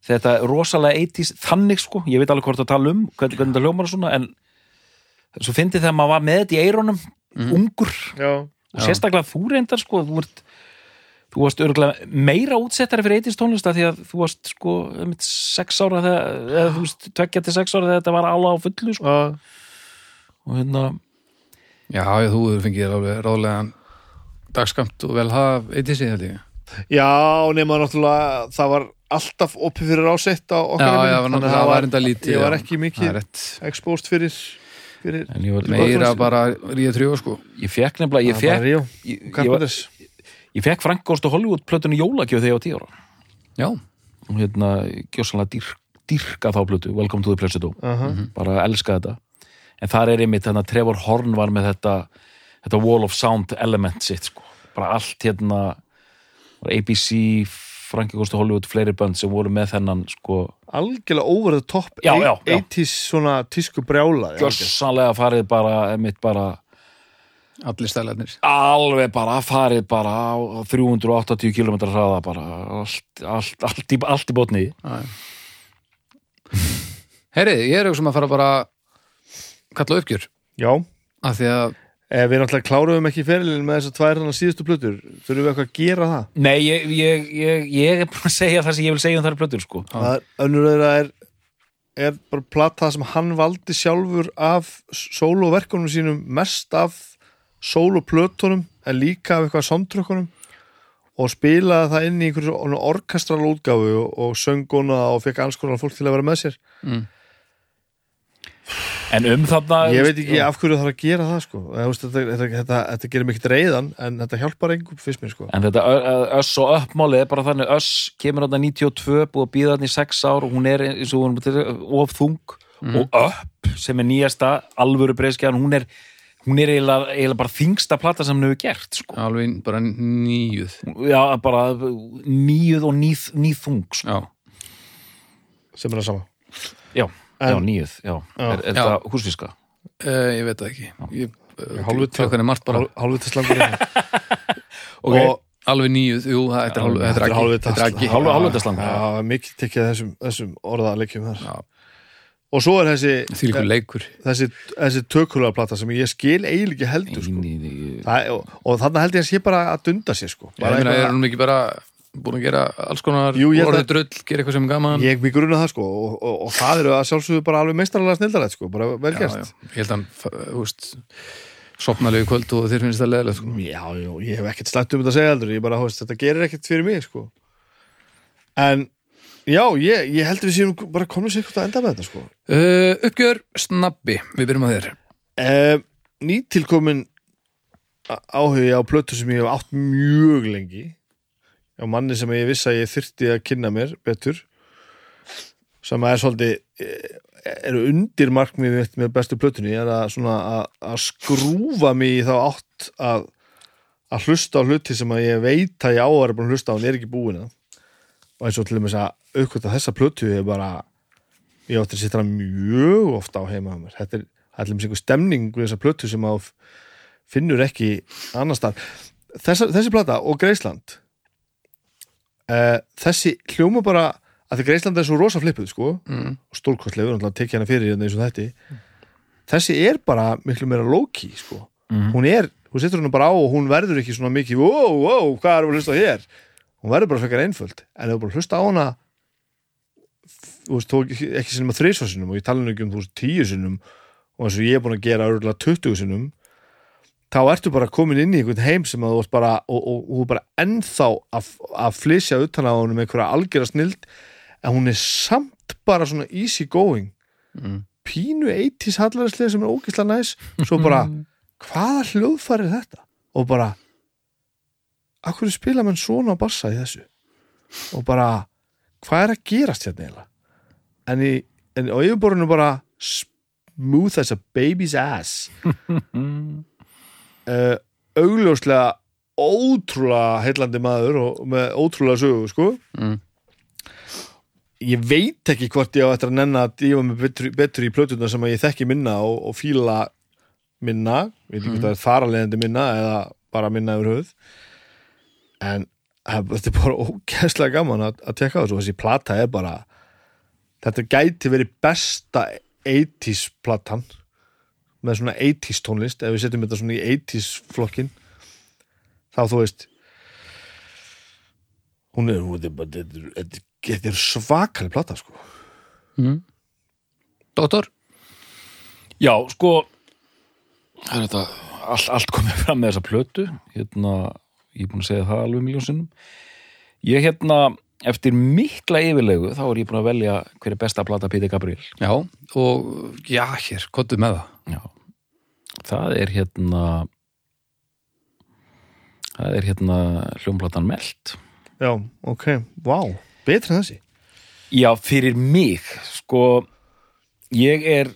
þetta rosalega 80s þannig, sko, ég veit alveg hvort að tala um hvernig, hvernig þetta hljómar og svona, en svo fyndi þegar maður var með þetta í eirónum ungur, já, og sérstaklega þú reyndar, sko, þú ert þú varst örgulega meira útsettari fyrir 80s tónlista því að þú varst, sko, sex ára þegar, eða þú veist, tveggja til sex ára þegar þetta var alveg á fullu, sko, og hérna Já, þú hefur fengið ráðlegan dagskamt og vel haf eitthi sig held ég. Já nema náttúrulega það var alltaf opið fyrir ásett á okkar Já, já, var þannig að það var enda lítið ég var ekki mikið exposed fyrir, fyrir en ég, var, Meira bara ríða trjó sko. Ég fekk nefnilega, ég var fekk ég, ég, var, ég fekk Frank Góst og Hollywood plötunni jólagjöf þegar ég var tíu ára. Já, og hérna, gjósanlega dýr, dyrka þá plötu Welcome to the Pleasure Dome Aha. bara elska þetta. En þar er einmitt þannig að Trevor Horn var með þetta, þetta wall of sound element sitt sko. bara allt hérna ABC, Frankie Costa Hollywood fleiri bönd sem voru með þennan sko, algjörlega over the top Já, já, já. 80s svona tísku brjála gjörsanlega farið bara einmitt bara allir stælarnir. Alveg bara farið bara á 380 km hraða bara. Allt, allt, allt, í, allt í botni. Herrið, ég er auðvitað sem að fara bara kalla uppgjör. Já, af því að við náttúrulega kláruðum ekki ferilin með þessar tvær hann síðustu plötur. Þurfum við eitthvað að gera það? Nei, ég, ég, ég, ég er bara að segja það sem ég vil segja um þær plötur sko. það er, önnur þeirra er er bara plata sem hann valdi sjálfur af sóloverkunum sínum mest af sóloplötunum en líka af eitthvað sondrökkunum og spilaði það inn í einhverju orkastral útgáfu og, og sönguna og fekk alls konar fólk til að vera með sér En um þarna ég veit ekki af hverju það þarf að gera það sko. Þetta, þetta, þetta, þetta gerir mikið reyðan en þetta hjálpar engum fyrst mér sko. En þetta öss og uppmálið er bara þannig öss kemur þarna 92, búið að býða þarna í 6 ár og hún er eins og hún er of þung og upp sem er nýjasta alvöru breyskjan, hún er hún er eiginlega, eiginlega bara þingsta plata sem hún hefur gert sko. alveg bara nýjuð Já, bara nýjuð og nýð, nýð þung sko. Já, sem er það sama Já, En- já, nýjuð já. Já. Er, er Já. þetta húsfiska? uh, ég veit það ekki ég, Hálfvita- klokkan er margt bara hálfvitaslangur Ok. og alveg nýjuð, jú, það þetta er er ekki hálfvitaslangur. Já, mikið tekið af þessum, þessum orðaleikjum þar Já. og svo er þessi þessi, þessi tökulega sem ég skil eiginlega ekki heldur sko. Það, og, og þannig held ég að sé bara að dunda sér sko. ég bara meina, er hún ekki bara búin að gera alls konar Jú, held orðið að- drull, gera eitthvað sem er gaman ég mig grunna það sko, og, og, og það eru að sjálfsögðu bara alveg meistarlega snildarætt sko, bara vel já, gert já. ég held að veist sopnalegu kvöld og þér finnst það leðilegt sko. já, já, ég hef ekkert slætt um þetta að segja heldur ég bara, veist, þetta gerir ekkert fyrir mig sko. en já, ég, ég heldur við séum bara komin sér hvort að enda með þetta sko. uh, uppgjör snabbi, við byrjum að þér eh, nýtilkomin áhugi á plötu sem ég hef átt mjög lengi á manni sem ég vissi að ég þyrfti að kynna mér betur sem er svolítið eh, eru undir markmið mitt með bestu plötunni er að, að, að skrúfa mig í þá átt að, að hlusta á hluti sem að ég veit að ég á að vera búin að hlusta á en er ekki búin að. Og eins og til dæmis að aukvölda þessa plötu er bara ég átti að sittra mjög ofta á heima á mér. Þetta er, til dæmis einhver stemning við þessa plötu sem að finnur ekki annar Þessa, þessi plata og Greisland uh, þessi hljóma bara að því Greisland er svo rosa flippuð sko mm. og stórkostlegur, náttúrulega tekja hana fyrir hérna eins og þetta þessi er bara miklu meira low-key sko Mhm. hún er, hún setur henni bara á og hún verður ekki svona mikið, wow, wow, hvað erum við að hlusta hér hún verður bara frekar einföld en ef þú bara hlusta á hana þú veist, þó ekki, sinni með þrísvarsinum og ég tala nú ekki um þú veist tíu sinnum og eins og ég er búin að gera örgulega 20 sinnum þá ertu bara komin inn í einhvern heim sem að þú veist bara og, og, og þú er bara ennþá að, að flysja utan á honum með einhverja algjörða snild en hún er samt bara svona easy going. Mm. pínu 80s hallarislega sem er ógislega næs svo bara, hvaða hljóðfæri er þetta? og bara akkur spila menn svona á bassa í þessu? Og bara hvað er að gerast hérna eiginlega? En, í, en á yfirborðinu bara smooth as a baby's ass uh, augljóslega ótrúlega heillandi maður og með ótrúlega sögu sko. Mm. ég veit ekki hvort ég á eftir að nenna að dífa mig betur, betur í plötuna sem að ég þekki minna og, og fíla minna, ég veit ekki hvort það er þaralegandi minna eða bara minna yfir höfuð. En þetta er bara ógæslega gaman að, að tekka þessu. Og þessi plata er bara þetta gæti verið besta 80s platan með svona 80s tónlist ef við setjum þetta svona í 80s flokkin þá þú veist hún er, er, þetta er, svakali plata sko. Mm. Dóttor Já, sko það er þetta allt, allt komið fram með þessa plötu. Hérna, ég er búin að segja það alveg miljónsinnum ég hérna eftir mikla yfirlegu þá er ég búin að velja hver er besta plata Píti Gabriel. Já, og já, hér, kottu með það. Já. það er hérna það er hérna hljómplatan Melt. Já, ok, vá, betri en þessi. Já, fyrir mig sko ég er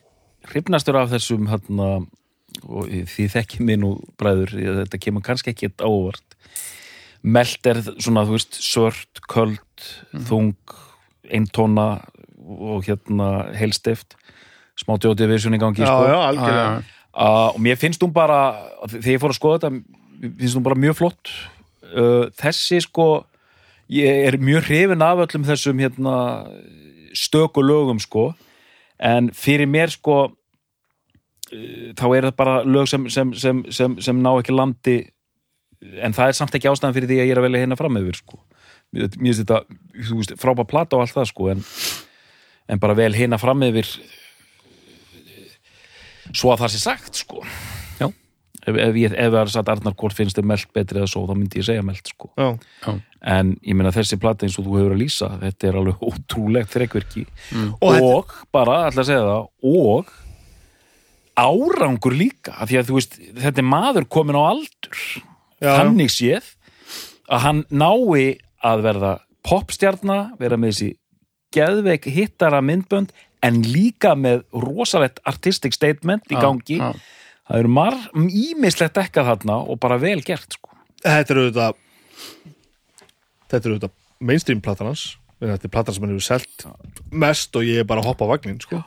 hrifnastur af þessum hérna og því þekki mig nú bræður þetta kemur kannski ekki á óvart meld er svona, þú veist sört, köld, þung eintóna og hérna heilstift. Smá djótið viðsjón í gangi já, sko. já, algjörlega. Já, Uh, og mér finnst hún bara þegar ég fór að skoða þetta finnst hún bara mjög flott. Uh, þessi sko ég er mjög hrifin af öllum þessum hérna, stöku lögum sko. En fyrir mér sko uh, þá er það bara lög sem, sem, sem, sem, sem ná ekki landi en það er samt ekki ástæðan fyrir því að ég er að velja hérna fram yfir sko mér finnst þetta, þú veist, frábæð plata og allt það sko en, en bara vel hérna fram yfir svo að það sé sagt sko Já. ef, ef, ég, ef það er satt Arnar hvort finnst þér meld betri eða svo þá myndi ég segja meld sko já. en ég meina þessi plata eins og þú hefur að lýsa þetta er alveg ótrúlegt þreikverki Og þetta- og bara, ætla að segja það og árangur líka af því að þú veist, þetta er maður komin á aldur Já. Þannig séð að hann nái að verða popstjarna, vera með þessi geðveik hittara myndbönd en líka með rosalegt artistic statement í Já, gangi já. það eru marg ímislegt ekkað þarna og bara vel gert sko. þetta er auðvitað þetta er auðvitað mainstream platan hans þetta er platan sem hann hefur selt mest og ég er bara að hoppa á vagnin sko.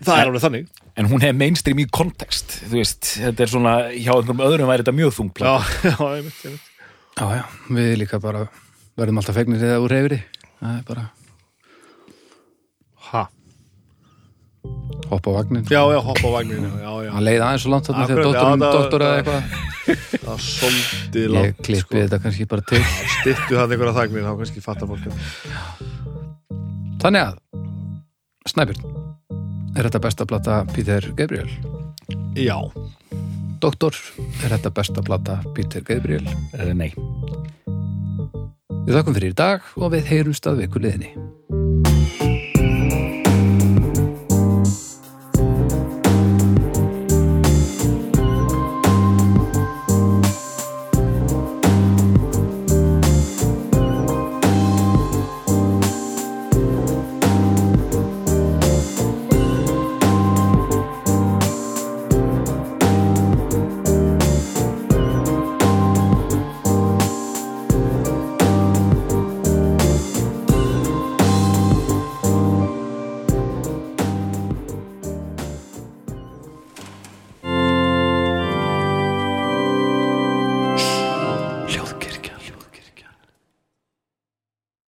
Það er alveg þannig. en hún er mainstream í kontekst þú veist, þetta er svona hjá einhverjum öðrum væri þetta mjög þung já, já, einmitt, einmitt. Já, já, við líka bara verðum alltaf fegnir eða úr reyfri það er bara ha, hoppa á vagnin já, já, hoppa á vagnin hann leiði aðeins svo langt þarna þegar doktor eða eitthvað. Það er svolítið ég langt klippi sko. þetta kannski bara til. Stittu það einhverja þagnir, þá kannski fattar fólk. Þannig að Snæbjörn er þetta besta plata Peter Gabriel? Já, doktor, er þetta besta plata Peter Gabriel? Uh, nei. Við þakkum fyrir í dag og við heyrumst að viku liðinni